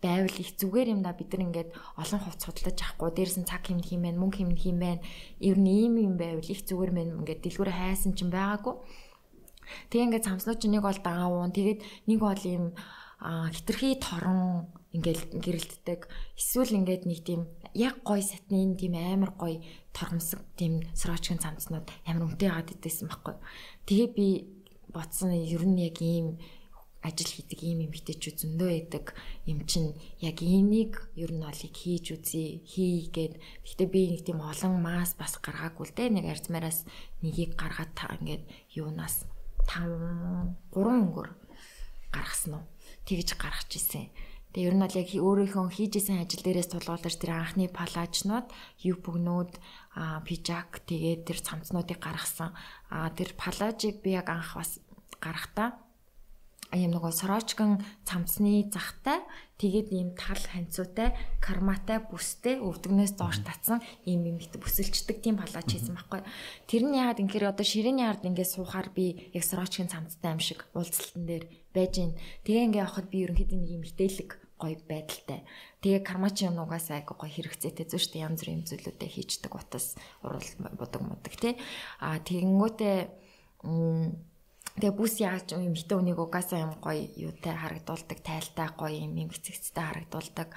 байвал их зүгээр юм да. Бид нар ингээд олон хувц судалж авахгүй. Дээрс нь цаг хэмнэх юм байна мөнгө хэмнэх юм байна. Ер нь ийм юм байвал их зүгээр мэн ингээд дэлгүүрээ хайсан ч байгаагүй. Тэг ингээд цамцнууд чинь нэг бол даавуун тэгээд нэг бол ийм хитрхи торон ингээл гэрэлтдэг. Эсвэл ингээд нэг тийм яг гой сатны тийм амар гой тормсог тийм срочгийн цамцнууд амар үнэтэй яагаад идсэн байхгүй. Тэгээ би бодсон ер нь яг ийм ажил хийдэг ийм эмэгтэйчүүд зөндөө байдаг. Юм чин яг энийг ер нь олыг хийж үзье хийгээд гэхдээ би нэг тийм олон мас бас гаргаагүй л дээ. Нэг арзмаараас нэгийг гаргаад та ингээд юунаас 5 3 өнгөр гаргасан уу? Тэгж гаргаж исэн Тэгээ ер нь бол яг өөрийнхөө хийжсэн ажил дээрээс тулгуурлаж тэр анхны палажнууд, юпгнүүд, пижак тэгээд тэр цамцнуудыг гаргасан. А тэр палажийг би яг анх бас гарахтаа ийм нөгөө сорочкон цамцны захтай тэгээд ийм тал ханцуутай карматай бүстэй өвдгнээс доош татсан ийм юм их бүсэлчдэг тийм палач хийсэн байхгүй. Тэр нь яагаад инхээр одоо ширээний ард ингээд суухаар би яг сорочкын цамцтай юм шиг уулзалтан дээр байж гин. Тэгээ ингээд явахад би ерөнхийдөө нэг юм хитээлэг гоё байдалтай. Тэгээ кармачи юм угаасаа айгу гоё хэрэгцээтэй зү штэ янз бүрийн зүйлүүдээ хийждэг утас урал бодог модог тий. А тэгэнгүүтээ Тэгээ бүс яаж юм хитэ үнийг угаасаа юм гоё юутай харагдуулдаг, тайлтай гоё юм юм эцэгцтэй харагдуулдаг.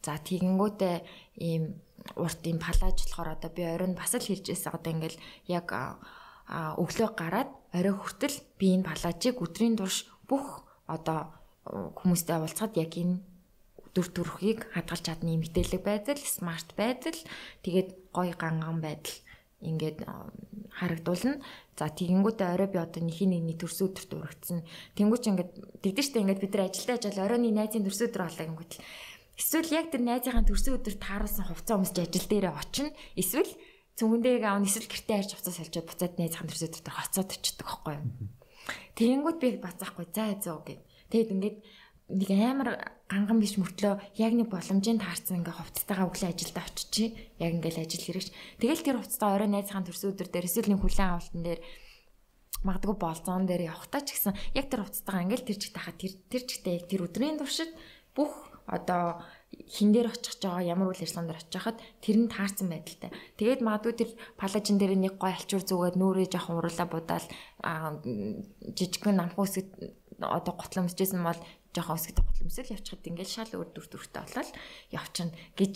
За тэгэнгүүтээ ийм урт ийм палаж болохоор одоо би оройн бас л хэлжээсээ одоо ингээл яг өглөө гараад орой хүртэл би энэ палажийг өдрийн турш бүх одоо хүмүүстэй уулзахад яг энэ дүр төрхийг хадгалж чадны мэдээлэг байдал, смарт байдал, тэгээд гоё ганган байдал ингээд харагдуулна. За тэгэнгүүтээ орой би одоо нэхий нэгний төрсөн өдөрт урагдсан. Тэнгүүч ингээд тэгдэж штэ ингээд бид нар ажилдаа ажил оройны найзын төрсөн өдөр болоо гингүүт л. Эсвэл яг тэр найзынхаа төрсөн өдөр тааруулсан хувцас өмсч ажил дээрээ очино. Эсвэл цүнгэндээ аав эсвэл гэртээ харж хувцас солиод буцаад найзынхаа төрсөн өдөр хоцоод очдөг байхгүй юу. Тэгэнгүүт би бацаахгүй за зөө гэв. Тэгэд ингээд нэг амар ганган биш мөртлөө яг нэг боломжийн таарсан ингээ хувцастайгаа өглөө ажилдаа очичи яг ингээл ажил хэрэгч тэгэл тэр хувцастаа орой найзхан төрсөн өдөр дээр эсвэл нэг хүлэн авалтан дээр магадгүй болзоон дээр явахтаа ч гэсэн яг тэр хувцастайгаа ингээл тэр чигт хахад тэр тэр чигтээ яг тэр өдрийн туршид бүх одоо хин дээр очих жоо ямар үйл ажиллагаанд очих хахад тэр нь таарсан байдалтай. Тэгээд магадгүй тэр палажин дээр нэг гой алчуур зүгээд нүрээ жоохон уруулаа будаал жижигхэн намхуу хэсэг одоо готломжжсэн бол жоохон өсгөдөг хөтлөмсөл явчихад ингээл шал өөр дүр төрхтэй болол явчихна гэж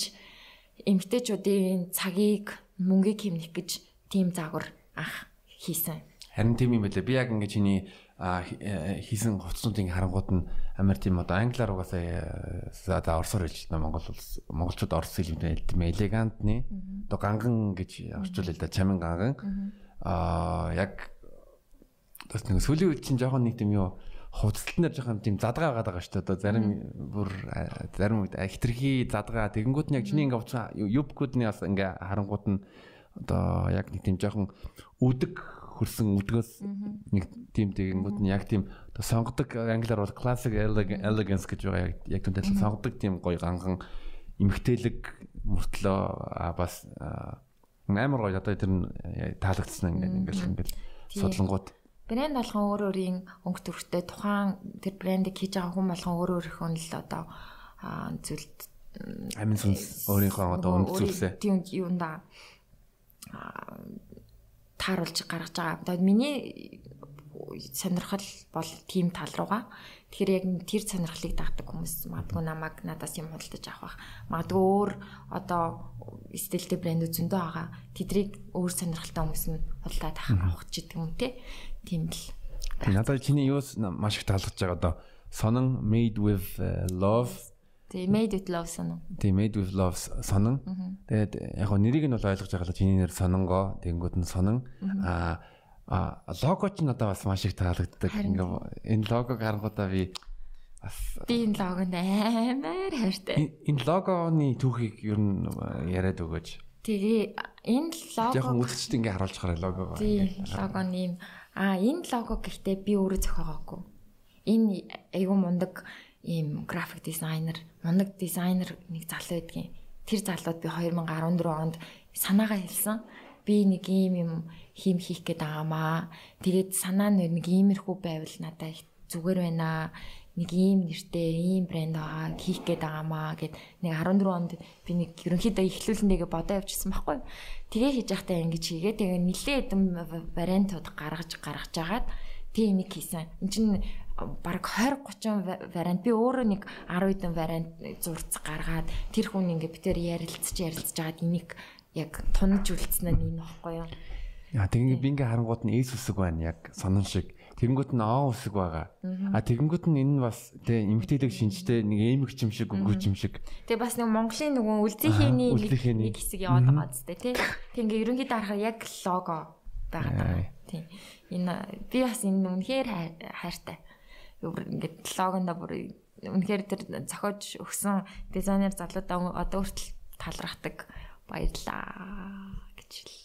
эмгтээчүүдийн цагийг мөнгийг хэмнэх гэж тийм заагвар анх хийсэн. Харин тийм юм байлаа. Би яг ингээд чиний хийсэн хувцснуудын харангууд нь амар тийм одоо англиар угаасаа за орсоор хэлж байна. Монгол улс монголчууд орс хэлбэр тийм элегантны одоо ганган гэж орчуулъя да чамин ганган. Аа яг бас нэг сүүлийн үед чинь жоохон нэг тийм юу хувцалтнаар жоохон тийм задгаа байгаа даа шүү дээ. Одоо зарим бүр зарим үед хитрхи задгаа тэгэнгүүт нь яг чиний ингээ уцаа юбкуудны бас ингээ харангууд нь одоо яг нэг тийм жоохон үдэг хөрсөн үдгөөс нэг тийм тэгэнгүүт нь яг тийм одоо сонгодог англиар бол classic elegance гэж байгаа яг тийм адилхан сонгодог тийм гоё ганган эмгтээлэг мөртлөө бас амар гоё. Одоо тэр таалагдсан ингээ ингээл ингээл судлангууд брэнд болгон өөр өөрийн өнгө төрхтэй тухайн тэр брендийг хийж байгаа хүн болгон өөр өөрийнхөө л одоо зүйлд амин сүнс өөрийнхөө одоо өнгө зүйлсээ тийм юунда тааруулж гаргаж байгаа. Одоо миний сонирхол бол тийм тал руугаа. Тэгэхээр яг тэр сонирхлыг дагдаг хүмүүс магадгүй намайг надаас юм худалдаж авах бах. Магадгүй өөр одоо стилтэй брэнд зөндөө байгаа. Тэдрийг өөр сонирхолтой хүмүүс нь худалдаад авах ч гэдэг юм те. Тийм л. Надад чиний юус маш их таалагдж байгаа одоо сонон made with э, love Тэгээ made with love сонон. Тэгээ made with love сонон. Тэгээд яг нэрийг нь бол ойлгож байгаа л чиний нэр сононгоо тэгэнгүүт нь сонон. Аа А лого ч надад бас маш их таалагддаг. Ингээ энэ логог харангуудаа би бас би энэ логонд амар хайртай. Энэ логоны түүхийг ер нь яриад өгөөч. Тэгээ энэ лого яг үзэгчд ингээ харуулж хараа логоо. Тийм лого нь юм. А энэ лого гэхдээ би өөрөө зохиогоогүй. Энэ айгүй мундаг ийм график дизайнер, мундаг дизайнер нэг залуу байдгийн. Тэр залууд би 2014 онд санаагаа хэлсэн. Би нэг ийм юм хийм хийх гээд байгаамаа. Тэгээд санаа нь нэг иймэрхүү байвал надад их зүгээр байна нэг ийм нэртэй ийм брэнд байгаа хийх гээд байгаамаа гэд нэг 14 онд би нэг ерөнхийдөө ихлүүлнэгээ бодоо явчихсан байхгүй. Тэгээ хийж байхдаа ингэж хийгээ тэгээ нилээ хэдэн вариантууд гаргаж гаргаж агаад тийм нэг хийсэн. Энд чинь бараг 20 30 вариант би өөрөө нэг 10 хэдэн вариант зурц гаргаад тэр хүн ингээ битээр ярилцж ярилцж агаад энийг яг тунаж үлдсэн нь энэ баггүй юу. Яа тэгээ би ингээ харангууд нь эс үсэг байна яг сонон шиг Тэгэнгүүт нь аа үсэг байгаа. А тэгэнгүүт нь энэ нь бас тэ эмгтээлэг шинжтэй нэг эмэг чим шиг өгөөч юм шиг. Тэгээ бас нэг Монголын нөгөө үлзийхээний нэг хэсэг яваад байгаа зү тэ. Тэг ингээ ерөнхийдөө харахаар яг лого байгаа. Тийм. Энэ би бас энэ үнэхээр хайртай. Ингээд логондоо бүр үнэхээр тэр зохиож өгсөн дизайнер залуудаа одоо хүртэл талрахдаг баярлаа гэж хэл.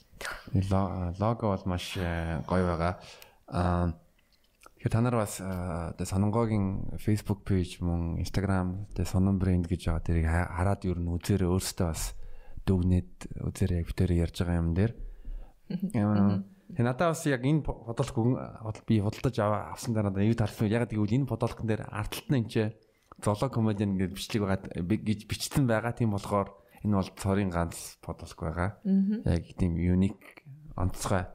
Лого бол маш э, гоё байгаа. Аа Тэгэхээр та нар бас одоо Сононгогийн Facebook page мөн Instagram тэгээ Сонон брэнд гэж байгаа тэрийг хараад ер нь үзээрээ өөрсдөө бас дүгнээд үзээрээ битээр ярьж байгаа юм дээр. Тэгээ надад бас яг энэ бодлого би худалдаж авсан дараа юу тарсан яг тэгвэл энэ бодлогон дээр артталт нь энэ зоолог комедиан гэж бичлэг байгаа гэж бичсэн байгаа тийм болохоор энэ бол цорын ганц бодлого байгаа. Яг тийм юник онцгой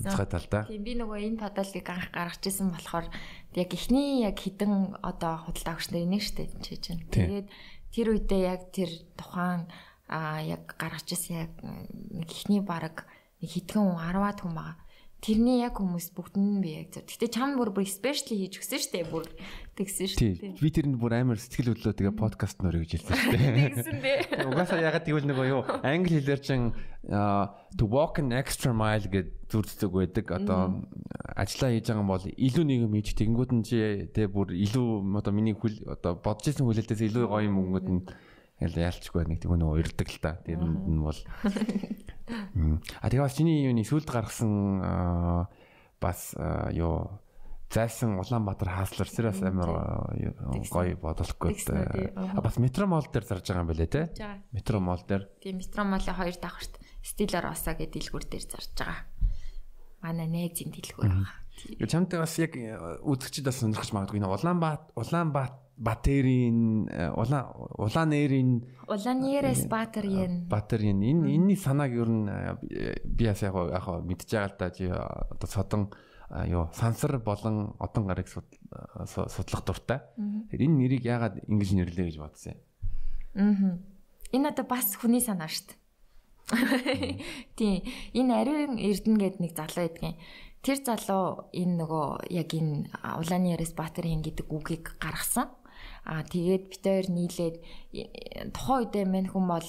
онцгой талдаа. Тийм би нөгөө энэ подолыг анх гаргаж ирсэн болохоор яг эхний яг хідэн одоо худалдаа авч нар энийг штэ хийж чинь. Тэгээд тэр үедээ яг тэр тухайн а яг гаргаж ирсэн яг эхний баг хитгэн 10-аад хүн байгаа тэрний яг хүмүүс бүгд нь би яг зөв. Гэтэ чам бүр бүр спешиали хийж өгсөн шүү дээ. Бүр тэгсэн шүү дээ. Би тэрэнд бүр амар сэтгэл хөдлөө тэгээ подкаст нөр гэж хэлсэн шүү дээ. Тэгсэн дээ. Угаасаа ягаад тэгвэл нөгөө юу англи хэлээр чин to walk an extra mile гэд зүрддэг байдаг. Одоо ажиллаа хийж байгаа бол илүү нэг юм хийж тэгэнгүүт нь чи тэгээ бүр илүү одоо миний хүл одоо бодож исэн хүлээлтээс илүү гоё юм өнгөд нь Тэгэл яалчгүй нэг тийм нөгөө урддаг л та. Тэрэнд нь бол А тэгээ бас чиний юуны сүлд гаргасан бас юу зайсан Улаанбаатар хааслар зэрэг амар гоё бодлохгүй. А бас метро мол дээр зарж байгаа юм байна те. Метро мол дээр. Тийм метро молын хоёр давхарт стилэр осаа гэдэг дэлгүүр дээр зарж байгаа. Манай найзын дэлгүүр байгаа. Чамтай бас яг үзэгчд бас сонирхож магадгүй. Улаанбаат Улаанбаат Батэрийн улаан улаанэрийн улаанерээс Батэрийн Батэрийн энэ энэний санааг ер нь би бас яг яг мэдж байгаа л да чи одоо содон юу сансар болон одон гарыг судлах дуртай. Тэгэхээр энэ нэрийг яагаад ингэж нэрлээ гэж бодсон юм. Аа. Энэ одоо бас хүний санаа шүү дээ. Тийм. Энэ ариун эрдэнэ гэдэг нэг залуу байдгийн. Тэр залуу энэ нөгөө яг энэ улааны яриас Батэрийн гэдэг үгийг гаргасан. Аа тэгээд бид хоёр нийлээд тухайн үедээ мань хүн бол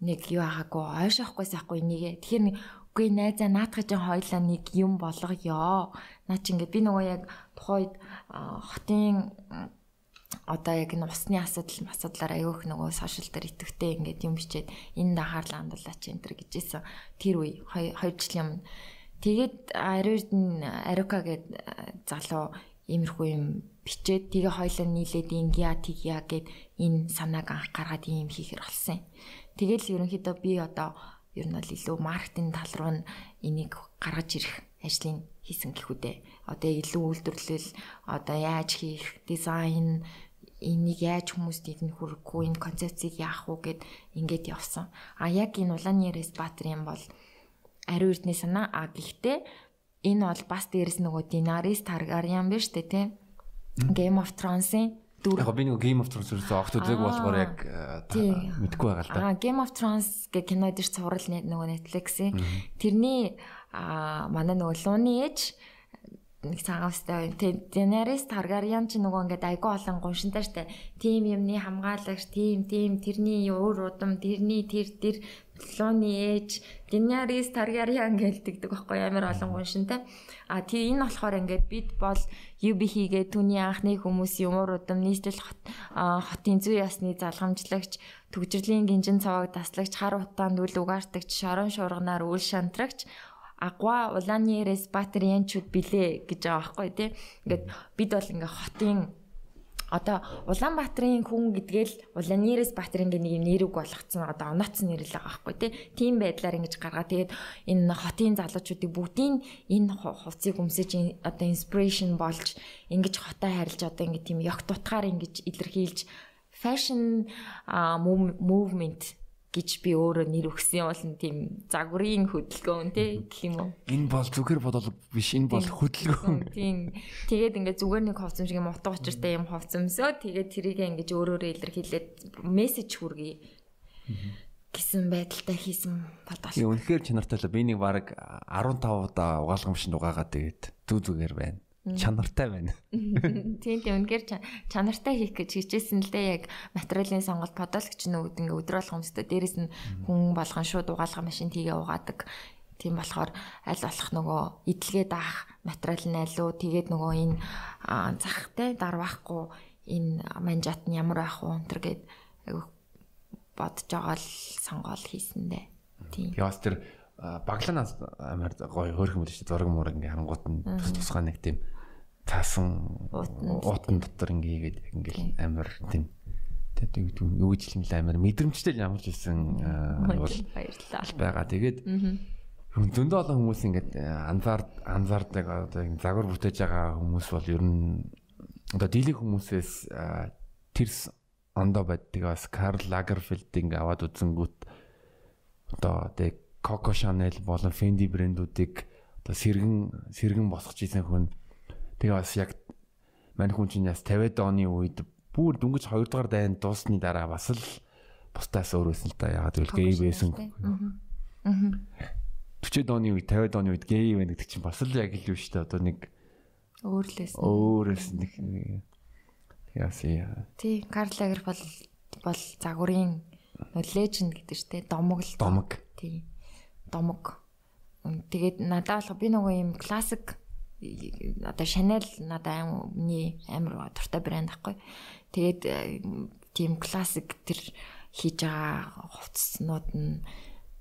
нэг юу хаагүй ойшоохгүй сайхгүй нэгэ. Тэгэхээр нэг үгүй найзаа наадах чинь хойлоо нэг юм болгоё. Наа чи ингээд би нөгөө яг тухайд хотын одоо яг энэ усны асуудал асуудлаар аявих нөгөө сошиал дээр итгэвтэй ингээд юм бичээд энэ дахаарлаа андуулаач энэ төр гэжсэн тэр үе 2 жилийн өмнө тэгээд ариурд нь арука гэд залуу иймэрхүү юм бичээд тэгээ хоёлоо нийлээд ингия тгия гэд энэ санааг анх гаргаад ийм хийхэр болсон. Тэгэл ерөнхийдөө би одоо ер нь бол илүү маркетинг тал руу энийг гаргаж ирэх ажлыг хийсэн гэхүүдээ. Одоо илүү үйлдвэрлэл, одоо яаж хийх, дизайн энийг яаж хүмүүст идэх хүрхгүй энэ концепцийг яах вэ гэд ингээд явсан. А яг энэ улааны ярэс баатар юм бол ариун эрдний санаа а гэхдээ энэ бол бас дээрэс нөгөө Динарис Таргариан биш үү те Game of Thrones-ийн дүр. Яг би нэг Game of Thrones үзсэн огт үзег болохоор яг мэдэхгүй байгаа л да. Аа Game of Thrones гэх кино дээр цуврал нөгөө Netflix-ийн тэрний аа манай нөгөө лууны ээж нэг цагаан өстэй Daenerys Targaryen ч нөгөө ингээд айгүй олон гуншинтай штэ. Тим юмны хамгаалагч, тим тим тэрний уур удам, тэрний тэр тэр лууны ээж Daenerys Targaryen гэлдэгдэг байхгүй амар олон гуншинтай. А тий энэ болохоор ингээд бид бол UB хийгээ түүний анхны хүмүүсийн уур удам нийслэл хотын зүй ясны залгамжлагч, төгжрлийн гинжин цаваг даслагч, хар утаанд үл угаартагч, шорон шуурганаар үл шантрагч агва улааны респатрианчуд билээ гэж байгаа байхгүй тий. Ингээд бид бол ингээ хотын одоо Улаанбаатарын хүн гэдгээл Улаанерээс Баатарын нэг юм нэрүг болгоцсон одоо онооцсон нэр л байгаа байхгүй тий. Тийм байдлаар ингэж гаргаа. Тэгээд энэ хотын залуучуудыг бүгдийн энэ хувцсыг өмсөж одоо inspiration болж ингэж хотоо харилж одоо ингэ тийм ёг тутгаар ингэж илэрхийлж fashion movement гэж би өөрөө нэр өгсөн бол тийм загварын хөдөлгөөн тий гэх юм уу. Энэ бол зүгээр бодол биш энэ бол хөдөлгөөн. Тийм. Тэгээд ингээд зүгээр нэг ховцом шиг юм утга учиртай юм ховцомсоо тэгээд тэрийг ингээд өөрөөрөө илэрхийлээд мессеж хүргэе гэсэн байдалтай хийсэн бодол. Тийм үнэхээр чанартай л би нэг баг 15 удаа угаалгамшинд угаагаад тэгээд зүг зүгээр байна чанартай байна. Тийм тийм. Үнээр чанартай хийх гэж хичээсэн л дээ. Яг материалын сонголт подологч нүүд ингээ өдрө болгох юмстай дээрэс нь хүн болгон шууд угаалгах машин тигээ угаадаг. Тийм болохоор аль болох нөгөө идэлгээ даах материал нь алуу тэгээд нөгөө энэ захтай дарвахгүй энэ манжат нь ямар байх вэ өнтер гэд бодож байгаа л сонгоол хийсэндээ. Тийм. Яас тэр багланаас амар гоё хөөрхөн шүү зураг мураг ингээ харангуут нь тус тусгай нэг тийм таасан уутан дотор. ингээ хийгээд ингээл амар тийм тэгээд юу гэж хэлмэл амар мэдрэмжтэй ямар ч хэлсэн бол баярлалаа. байгаа. Тэгээд зөндөө олон хүмүүс ингээд анзаар анзаардаг одоо загвар бүтээж байгаа хүмүүс бол ер нь одоо дийлэг хүмүүсээс тэрс ондоо байддаг бас Карл Лагерфельдинг аваад үзэнгүүт одоо тэг Coco Chanel болон Fendi брэндүүдийг одоо сэргэн сэргэн босгож ийсэн хүн Тэгээ бас яг мань хүн чинь яс 50-аад оны үед бүр дөнгөж 2 дугаар дайнд дуусны дараа бас л бусдаас өөрөөсөн л та ягаад гэвэл гей байсан. Аа. 40-аад оны үед 50-аад оны үед гей байна гэдэг чинь бас л яг л биш та одоо нэг өөрлөөс. Өөрөөс нэг яас яа. Тий, Карл Лагер бол загварын леженд гэдэг чинь домог л. Домог. Тий. Домог. Тэгээд надад бол би нөгөө юм классик одоо Chanel надад миний амар дуртай брэнд ахгүй. Тэгээд э, тийм классик тэр хийж байгаа хувцснууд нь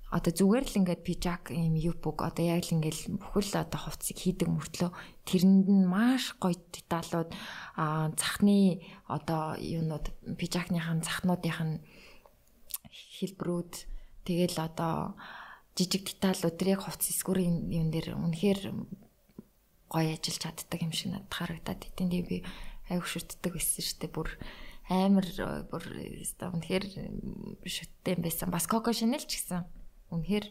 одоо зүгээр л ингээд пижак юм юпуг одоо яг л ингээд бүхэл одоо хувцсыг хийдэг мөртлөө тэрэнд нь маш гоё деталууд а захны одоо юунууд пижакныхын захнуудынх нь хэлбэрүүд тэгэл одоо жижиг деталууд тэр яг хувцс эсгүүрийн юм дээр үнэхээр гоё ажиллаж чаддаг юм шиг надад харагдаад. Тэгээ би айгу шүтдэг байсан шүү дээ. Бүр амар бүр үнэхээр шүттэй юм байсан. Бас Coco Chanel ч гэсэн үнэхээр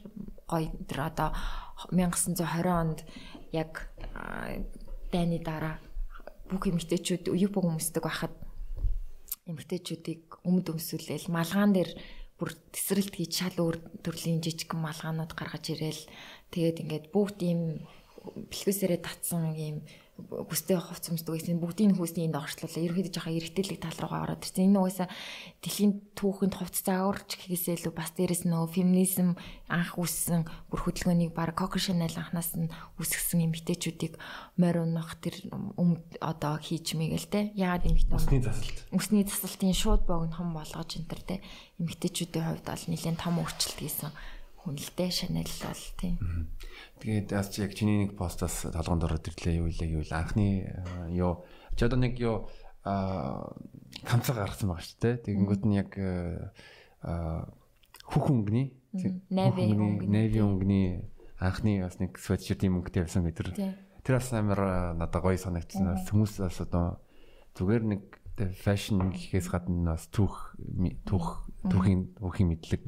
гоё тэр одоо 1920 онд яг дайны дараа бүх эмэгтэйчүүд юуп хүмүүсдэг байхад эмэгтэйчүүдийг өмд өмсүүлээл малгаан дээр бүр тесрэлт хийж шал өөр төрлийн жижиг малгаанууд гаргаж ирээл тэгээд ингээд бүгд ийм бэлгүүсээрээ татсан юм бүстэй хувц өмсдөг гэсэн бүгдийн хүүсний энд орчлуулаа. Ерөөхдөө жоохон эргэтэлэг тал руугаа ороод ирсэн. Энэ угаасаа дэлхийн түүхэнд хувц зааварч гэхээсээ илүү бас дээрэс нөгөө феминизм анх үүссэн бүр хөдөлгөөнийг баг Coco Chanel анханаас нь үүсгэсэн юм битэчүүдийг морь унах тэр одоо хийж мэгэл те. Яагаад юм битээ. Усны засалт. Усны засалтын шууд богинохон болгож энэ төр те. Эмэгтэйчүүдийн хувьд бол нэлээд том өөрчлөлт хийсэн хүн л дээ Chanel бол тийм. Тэгээд бас яг чиний нэг постаас толгонд ороод ирлээ юу илээ гэвэл анхны юу? Ч одоо нэг юу хамцаа гаргасан байгаа шүү дээ. Тэгэнгүүт нь яг хөх өнгөний Navy Navy өнгөний анхны бас нэг sweatshirt-ийн мөнгөтэй байсан гэдэг. Тэр бас амар надад гоё санагдсан. Хүмүүс бас одоо зүгээр нэг fashion гэхээс гадна бас түүх түүх түүхийн түүхийн мэдлэг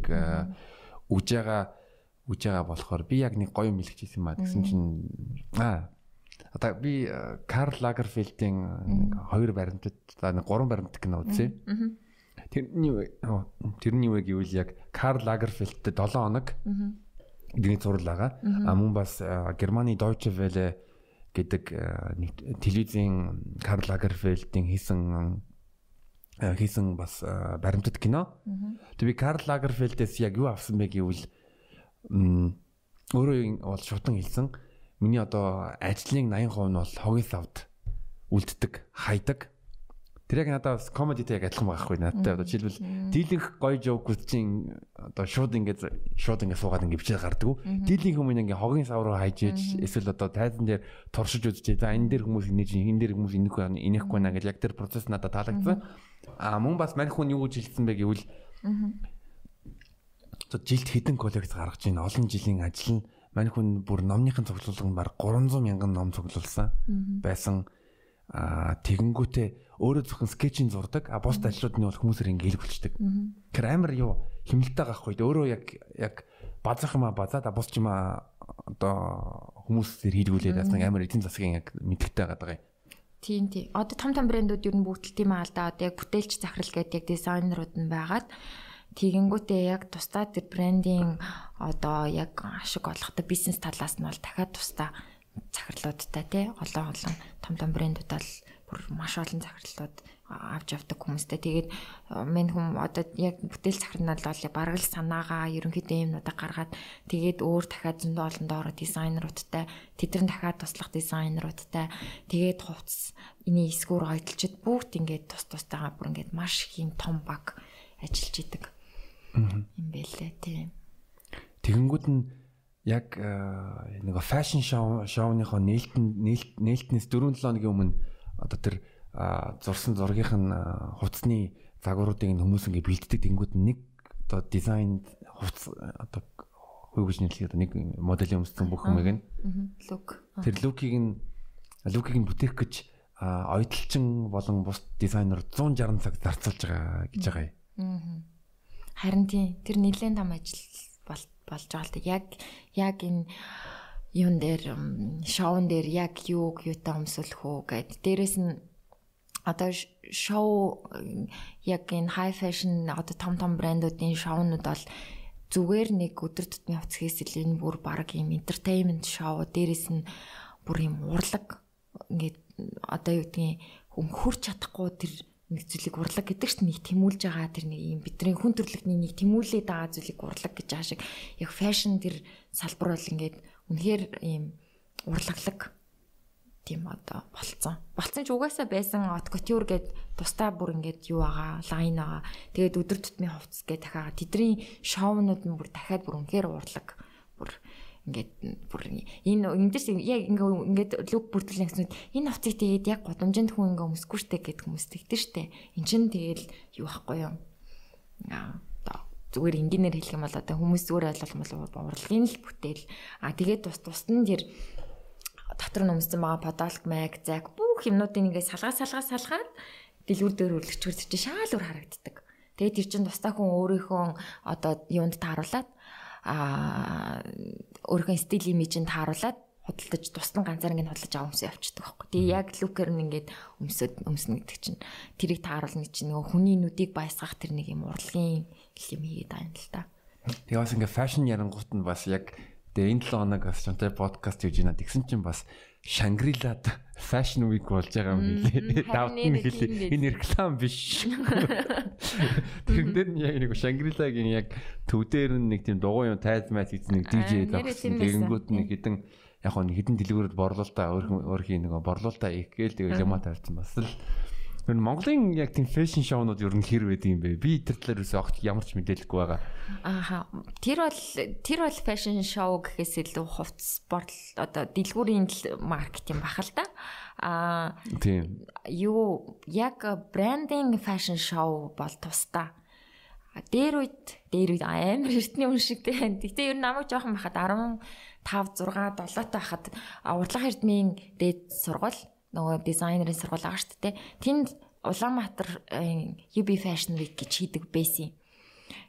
үж байгаа үж байгаа болохоор би яг нэг гоё мэлгэж ирсэн маа гэсэн чинь аа одоо би Карл Лагерфельдийн хоёр баримтад нэг гурван баримт кино үзье. Тэрний тэрний үе гэвэл яг Карл Лагерфельдтэй 7 хоног дний зурлаагаа а мөн бас Германы Deutsche Welle гэдэг телевизийн Карл Лагерфельдийн хийсэн хийсэн бас баримтат кино. Тэг би Карл Лагерфельдээс яг юу авсан бэ гэвэл өөрөө бол шудан хэлсэн. Миний одоо ажлын 80% нь бол хогийн савд үлддэг, хайдаг. Тэр яг надад бас комедитэй яг адилхан байхгүй надтай одоо жишээлбэл дийлэнх гоё жоокууд чинь одоо шууд ингээд шууд ингээд суугаад ингээд бичээд гардаг. Дийлэнх хүмүүс ингээд хогийн сав руу хайж ээж эсвэл одоо тайзан дээр туршиж үзчихээ. За энэ дээр хүмүүс инээж энэ дээр хүмүүс инехгүй инехгүй наа гэж яг тэр процесс надад таалагдсан. А мөн бас мань хүн юу гэж хэлсэн бэ гэвэл одоо жилд хэдэн коллекц гаргаж байна. Олон жилийн ажил нь мань хүн бүр номныхын цуглуулганд баг 300 мянган ном цуглуулсан байсан. А тэгэнгүүтээ өөрөө зөвхөн скетчинг зурдаг. А бус ажлууд нь бол хүмүүсээр ингээд хэлбэлчдэг. Тэр амар юу хэмнэлтэй гахгүй. Өөрөө яг яг базах юм а базаад а бус ч юм а одоо хүмүүсээр хийлгүүлээд нэг амар эдийн засгийн яг мэдгтэй байгаа юм. Тийм тийм. Одоо том том брэндүүд ер нь бүгд тийм аа л да. Одоо яг бүтээлч захирал гэдэг яг дизайнерууд нь байгаад тэгэнгүүтээ яг тусдаа тэр брендийн одоо яг ашиг олохтой бизнес талаас нь бол дахиад тусдаа захирлуудтай тий олон олон том том брэндүүд бол бүр маш олон захирлууд авч явдаг хүмүүстэй. Тэгээд мен хүм одоо яг бүтээл захирнал бол бараг л санаагаа ерөнхийдөө юмнуудаа гаргаад тэгээд өөр дахиад зөндөө олон доороо дизайнеруудтай тэдэр нь дахиад туслах дизайнеруудтай тэгээд хувцс эний эсгүүр ойдолчод бүгд ингээд тус тустайгаа бүр ингээд маш их юм том баг ажиллаж идэг. юм бэлээ тийм. Тэгэнгүүт нь яг нэг фэшн шоу шоуныхоо нээлтэн нээлтнээс 4 7 хоногийн өмнө одоо тэр зурсан зургийнх нь хувцсны загваруудыг нь хүмүүс ингээ бэлддэг. Тэнгууд нэг одоо дизайн хувцс одоо хөөж нийлэх одоо нэг моделийн өмссөн бүх юмыг нь. Лук. Тэр лукийг нь лукийг нь бүтээх гэж ойдолчин болон бус дизайнер 160 цаг зарцуулж байгаа гэж байгаа юм. Харин тийм тэр нэлээд том ажил болж байгаа л та. Яг яг энэ юун дээр шоун дээр яг юу юутай өмсөлөх үү гэд. Дээрэс нь одоо шоу яг энэ high fashion одоо том том брэндүүдийн шоунууд бол зүгээр нэг өдөр тутмын хувцас хийсэл энэ бүр баг юм entertainment шоу дээрэс нь бүр юм урлаг. Ингээд одоо юу гэдгийг хүн хурч чадахгүй тэр нэг зүйлийг урлаг гэдэг чинь нэг тэмүүлж байгаа тэр нэг юм бидний хүн төрлөختний нэг тэмүүлээд байгаа зүйлийг урлаг гэж аа шиг. Яг фэшн тэр салбар бол ингээд үнэхээр ийм урлаглаг тийм одоо болцсон. Болцсон ч угаасаа байсан от couture гэд тусдаа бүр ингээд юу байгаа, лайн байгаа. Тэгээд өдөр тутмын хувцас гэ дахиад тэдний шоунууд нь бүр дахиад бүр үнэхээр урлаг. Бүр ингээд бүр энэ эндээс яг ингээд лук бүртгэл нэгснүүд энэ хувцыг тэгээд яг годомжинд хүн ингээ өмсөхгүй штэ гэд хүмүүс тэгдэж штэ. Эн чин тэгэл юу байхгүй юу? Аа зүгээр энгийнээр хэлэх юм бол одоо хүмүүс зүгээр ойлгох юм бол урлагийн л бүтээл. А тэгээд тус тусд нь тэр дотор нь өмсөн байгаа подолк мэг зак бүх юмнуудыг ингээ салгаа салгаа салгаад дэлгүүр дээр үлгчгэр чи шаал үр харагддаг. Тэгээд тэр чин тустай хүн өөрийнхөө одоо юунд тааруулаад аа өөрийнхөө стил имижинд тааруулаад худалдаж тусдан ганцаар ингэ худалдаж аваа өмсөй явчихдаг байхгүй. Тэгээ яг лукер нь ингээд өмсөд өмснө гэдэг чинь тэрийг тааруулна чинь нөгөө хүний нүдийг баясгах тэр нэг юм урлагийн юм хийгээд байна л та. Тэгээ бас ингээ фэшн ярангуут нь бас яг Тэгээ энэ 7 хоног бас чамтай подкаст хийж байна. Тэгсэн чинь бас Шангрилад fashion week болж байгаа юм хэлээ. Давт нь хэлээ. Энэ реклам биш. Тэрэн дээр нь яг нэг Шангрилагийн яг төв дээр нэг тийм дугуй юм тайз майз хийсэн нэг DJ давсан. Тэгэнгүүт нэг хідэн яг хоо хідэн дэлгүүрүүд борлуулалтаа өөрхийн нэг борлуулалтаа игээл тэгээ юмаа тавьсан бас л Тэр Монголын яг тийм фэшн шоунууд ер нь хэр байдаг юм бэ? Би тэр талаар үсээ огт ямар ч мэдээлэлгүй байгаа. Ааха. Тэр бол тэр бол фэшн шоу гэхээс илүү хувц спорт одоо дэлгүүрийн маркетинг бах л да. Аа тийм. Юу яг брендинг фэшн шоу бол тусдаа. Дээр үед дээр үед амар эртний үн шигтэй байна. Гэтэ ер нь намайг жоохон байхад 15 6 7 таа хахад урдлах эрдмийн дээд сургууль нөгөө дизайнерын сургууль байгаа шүү дээ. Тэнд Улаанбаатар UB Fashion Week гэж хийдэг байсан.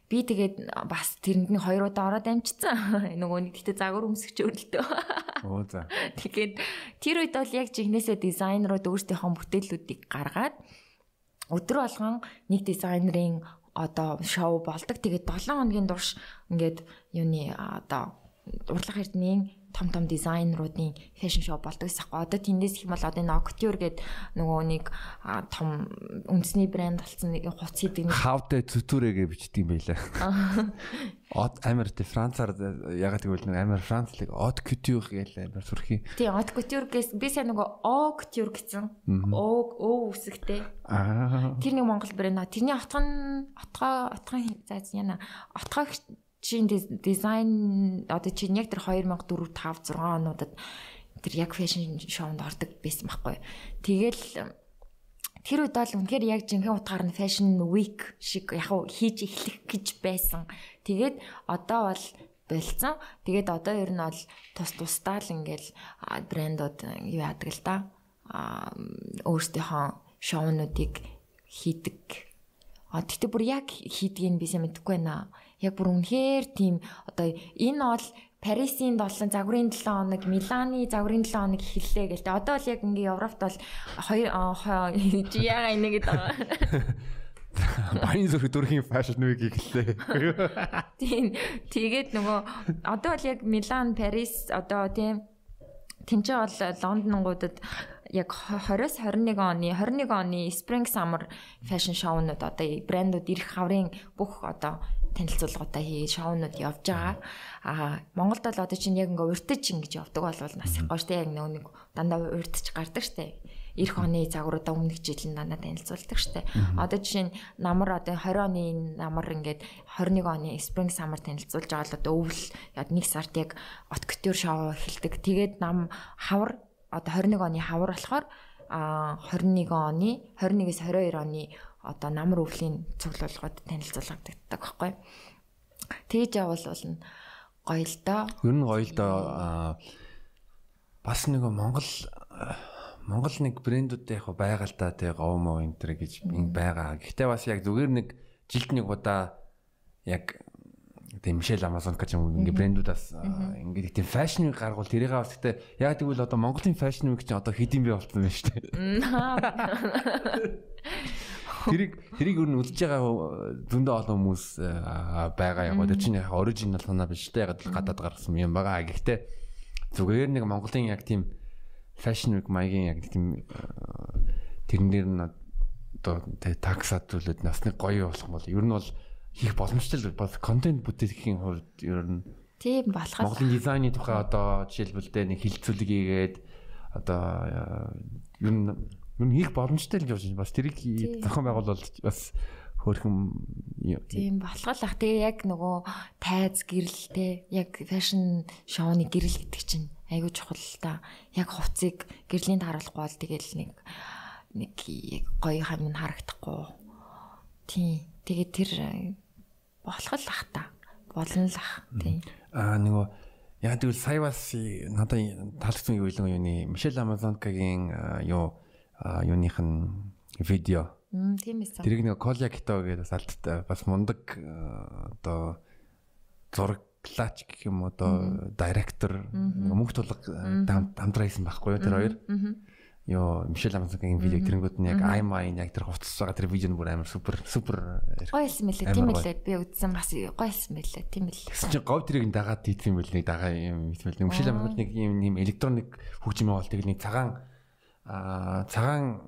Би тэгээд бас тэрэнд нь хоёр удаа ороод амжицсан. Нөгөө нэг тэгтээ загвар өмсгч өрөлтөө. Оо за. Тэгээд тэр үед бол яг жигнэсээ дизайнерууд өөрсдийнхөө бүтээлүүдийг гаргаад өдөр болгон нэг дизайнерын одоо шоу болдог. Тэгээд 7 хоногийн турш ингээд юуны одоо урлах эрдмийн том том дизайнеруудын фэшн шоу болдог гэсэн хэрэг. Одоо тэндээс их юм бол одоо Nocture гэдэг нөгөө нэг том үндэсний брэнд болсон нэг хуц хийдэг нэг Хавдэ зүтүрэгээ бичдэг юм байлаа. Од амар тэ Францаар ягаад гэвэл нэг амар Францлыг Од Couture гэж амар сурхий. Тий, Од Couture гэс би сайн нөгөө О Couture гэсэн. О О үсэгтэй. Аа. Тэр нэг Монгол брэнд. Тэрний отгон отгоо отгон зайц яна. Отгоо чин дизайн одоо чин яг тэр 2004 5 6 онуудад тэр яг фэшн шоунд ордог байсан байхгүй. Тэгэл тэр үед бол үнэхээр яг жинхэнэ утгаар нь fashion week шиг яг хийж эхлэх гэж байсан. Тэгээд одоо бол болцсон. Тэгээд одоо ер нь бол тус тусдаа л ингээл брэндууд юу яадаг л да. Аа өөрсдийнхөө шоунуудыг хийдэг. А тэгтээ бүр яг хийдгийг би сайн мэдэхгүй байна. Яг бүр үнэхээр тийм одоо энэ бол Парисын 7 загварын 7 хоног, Миланы загварын 7 хоног эхэллээ гэлтэй. Одоо л яг ингээ Европт бол 2 чи яага гэдэг байгаа. Баян зүрх дөрхийн фэшн вик эхэллээ. Тийм. Тэгээд нөгөө одоо л яг Милан, Парис одоо тийм тэнцээ бол Лондонгуудад яг 20-с 21 оны 21 оны Spring Summer fashion show-нууд одоо брэндүүд ирэх хаврын бүх одоо танилцуулгуудаа хий шоунууд явж байгаа. Аа Монголд бол одоо чинь яг ингээ уртж ингэж явдаг болвол нас их гоё штэ яг нэг дандаа уртж гардаг штэ. Ирэх оны загваруудаа өмнөх жил нь дандаа танилцуулдаг штэ. Одоо жишээ нь намар одоо 20 оны намар ингээд 21 оны spring summer танилцуулж байгаа л одоо өвөл яг нэг сард яг откотер шоу эхэлдэг. Тэгээд нам хавар одоо 21 оны хавар болохоор а 21 оны 21-с 22 оны одоо намар өвлийн цуглуулгад танилцуулгадаг байхгүй. Тэгж явал бол гоё л доо. Ер нь гоё л доо бас нэг Монгол Монгол нэг брэндүүдтэй яг байгаа л да тэг говмо энэ төр гэж байгаа. Гэхдээ бас яг зүгээр нэг жилд нэг удаа яг Мишель Амазонка ч юм ингээ брэндүүдээс ингээ тийм фэшн вик гаргуул тэрийг бас гэхдээ яг тэгвэл одоо Монголын фэшн вик чинь одоо хэдийн бий болсон байна шүү дээ. Тэрийг тэрийг юу н үзэж байгаа зөндөө олон хүмүүс байгаа яг гоо тэр чинь яг оригинал санаа биш тэ яг гадаад гаргасан юм байгаа. Гэхдээ зүгээр нэг Монголын яг тийм fashion week маягийн яг тийм тэрэн дээр нь одоо таксад зүйлүүд нас нэг гоё болох бол ер нь бол хийх боломжтой л бол контент бүтээхийн хувьд ер нь тийм болох. Монголын дизайны тухай одоо жишээлбэл нэг хилцүүлэг хийгээд одоо ер нь Юу хийх боломжтой л явж байна. Бас тэрийг зохион байгуулалт бас хөөрхөн тийм болох л ах. Тэгээ яг нөгөө тайз гэрэлтэй яг фэшн шоуны гэрэл гэдэг чинь айгүй чухал л та. Яг хувцыг гэрлийн харуулахгүй бол тэгэл нэг нэг гоё хам нь харагдахгүй. Тийм. Тэгээ тэр болох л ах та. Болно л ах. Тийм. Аа нөгөө яг тэгвэл сая бас надад таалагдсан юу вэ юуны Мишель Амазонкагийн юу юуных нь видео. Тийм ээ. Тэрийг нэг Коля Кито гэдэг бас алттай бас мундаг одоо зураглаач гэх юм одоо директор мөнгө тулга хамтраа хийсэн байхгүй юу тэр хоёр. Йоо Мишель Амазонгийн видео тэрэнгүүд нь яг ай майн яг тэр хувцас байгаа тэр видео нь бүр амар супер супер гоёлсан мэлээ тиймэлээ би үзсэн бас гоёлсан мэлээ тийм л. Тэгсэн чинь говь тэрийг дагаад хийсэн мэл нэг дагаа юм хэлмэл Мишель Амазон нэг юм электроник хөгжим яваал тэгэл нэг цагаан аа цагаан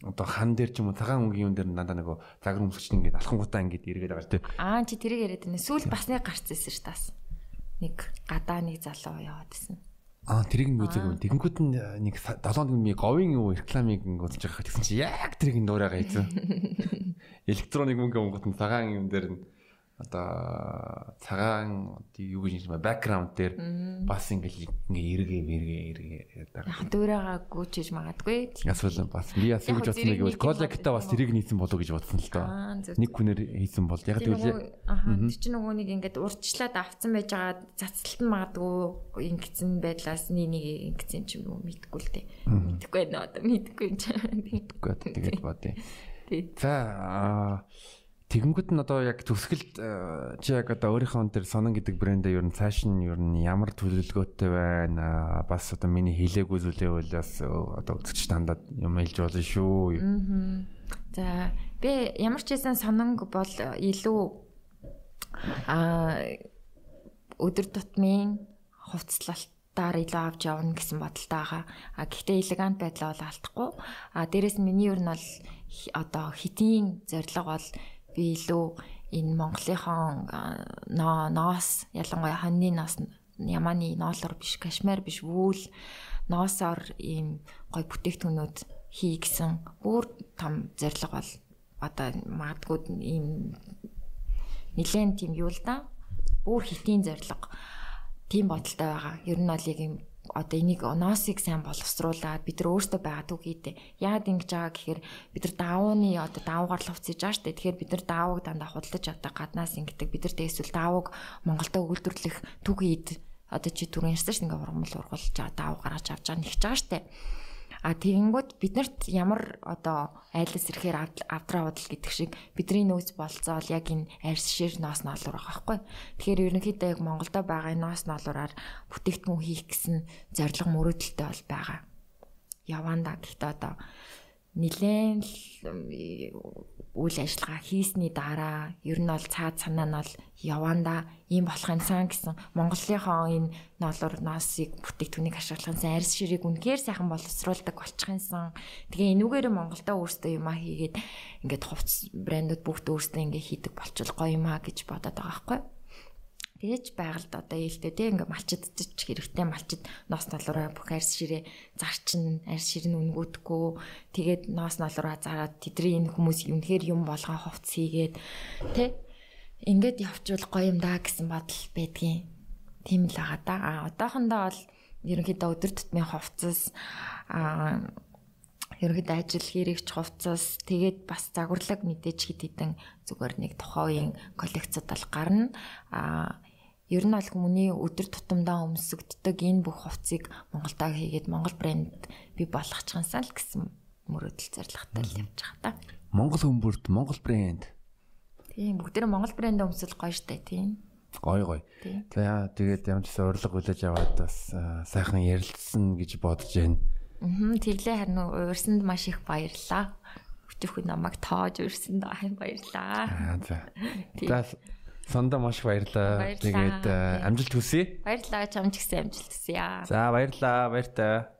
одоо хан дээр ч юм уу цагаан өнгийн юм дээр надаа нөгөө загар өмсгч ингээд алхангуудаа ингээд эргээд байгаа тийм. Аа чи тэрийг яриад байна. Сүүл бас нэг гарцсан ш тас. Нэг гадаа нэг залуу яваад исэн. Аа тэрийг нь үзег. Тэгэнгүүт нь нэг 7 өдрийн говийн юу рекламыг үзэж байгаа гэсэн чи яг тэрийг нь дуурайгаа хийсэн. Электроник мөнгө онгот нь цагаан юм дээр нь одоо цагаан юу гэж юм бэкграунд дээр бас ингээл ингээ эргээ мэргээ эргээ яг дүүрэгаа гүйчиж магадгүй. Эсвэл бас би бас юу гэж бодсон нэг бол коллекта бас тэрийг нийцэн болов гэж бодсон л доо. Нэг хүнээр хийсэн бол яг тэгвэл аа чинь нөгөө нэг ингээд урдчлаад авцсан байж байгаа цацалт нь магадгүй ингэсэн байдлаас нэг нэг ингэсэн ч юм уу мэдгүй л дээ. Мэдгүй байна одоо мэдгүй юм чи. Мэдгүй тэгээд бодъё. За аа Тэгэнгүүт нь одоо яг төгсгөлд э, чи яг одоо өөрийнхөө тэр сонон гэдэг брэндээ ер нь фэшн ер нь ямар төлөвлөгөөтэй байна бас одоо миний хийлээгүй зүйлээ бол бас одоо үзэгч тандаад юм хэлж болно шүү. За би ямар ч хэсэн сононг бол илүү а өдөр тутмын хувцлалтаар илүү авч явна гэсэн бодолтой байгаа. А гэхдээ элегант байдлаа бол алдахгүй. А дээрэс нь миний ер нь бол одоо хитийн зорилго бол би илүү энэ Монголынхон ноос ялангуяа хоньны ноос ямааны ноолор биш кашмир биш вүүл ноосоор ийм гой бүтээгдэхүүнүүд хий гэсэн бүр том зорилго бол одоо магадгүй ийм нилээн тийм юу л да бүр хитийн зорилго тийм бодолтой байгаа. Ер нь бол яг юм одоо энийг ноосыг сайн боловсруулаад бид нар өөртөө байгаа түгээдээ яагаад ингэж байгаа гэхээр бид нар даавууны одоо даавуугаар л хувцсаж байгаа штэ. Тэгэхээр бид нар даавууг дандаа худалдаж авдаг гаднаас ингэдэг бид нар тэгэсвэл даавууг Монголдо үйлдвэрлэх түгээд одоо чи түрүүн ярьсан шүү дээ ингээ ургамал ургуулж даав гаргаж авч байгаа нэгч байгаа штэ А тэгэнгүүт биднэрт ямар одоо айлс ирэхээр авдраа бодол гэдэг шиг бидний нөөц болцоол яг энэ арьс шир ноос ноолор байгаа байхгүй. Тэгэхээр ерөнхийдөө яг Монголдо байгаа ноос ноолороор бүтээгдэхүүн хийх гэсэн зорилго мөрөөдөлтөй бол байгаа. Яванда гэхдээ одоо нилээн үйл ажиллагаа хийсний дараа ер нь бол цаад санаа нь бол яванда ийм болох юмсан гэсэн Монголынхоо энэ ноолор ноосыг бүтээгдэхүүнийг ашиглахын арьс ширийг үнэхээр сайхан боловсруулдаг болчихынсан. Тэгээ энүүгээр Монголдо өөрсдөө юмаа хийгээд ингээд хувцс брэндүүд бүгд өөрсдөө ингээд хийдэг болчихвол гоё юмаа гэж бодоод байгаа байхгүй юу? Тэгэж байгальд одоо ээлтэй тийм ингээ малчидчих хэрэгтэй. Малчид ноос налураа бүх арьс ширээ зарчин арьс шир нь үнгүүдэхгүй тэгээд ноос налураа зараад тэдний энэ хүмүүс юмхээр юм болгоо хувц хийгээд тий ингээд явчвал гоё юм да гэсэн бодол байдгийн тийм л байгаа да а одоохондоо бол ерөнхийдөө өдөр тутмын хувцас а ерөнхийдөө ажил хэрэгч хувцас тэгээд бас загварлаг мэдээж хэд хэдэн зүгээр нэг тухайн коллекцод бол гарна. А ер нь бол хүмүүний өдөр тутамдаа өмсөгддөг энэ бүх хувцсыг Монголдоо хийгээд Монгол брэнд би болгочихсанаа л гэсэн мөрөөдөл зорилготой л явж байгаа та. Монгол хүмүүрт Монгол брэнд. Тийм бүгдээ Монгол брэнд өмсөл гоё штэ тийм. Гоё гоё. За тэгээд ямар ч урилга хүлээж аваад бас сайхан ярилцсан гэж бодож байна. Аа тэглээ харин уурсанд маш их баярлаа. Өчигдөр намайг тоож урьсанд баярлаа. Аа за. За Санда маш баярлаа. Тэгээд амжилт хүсье. Баярлалаа. Чамд ч гэсэн амжилт хүсье. За баярлалаа. Баяртай.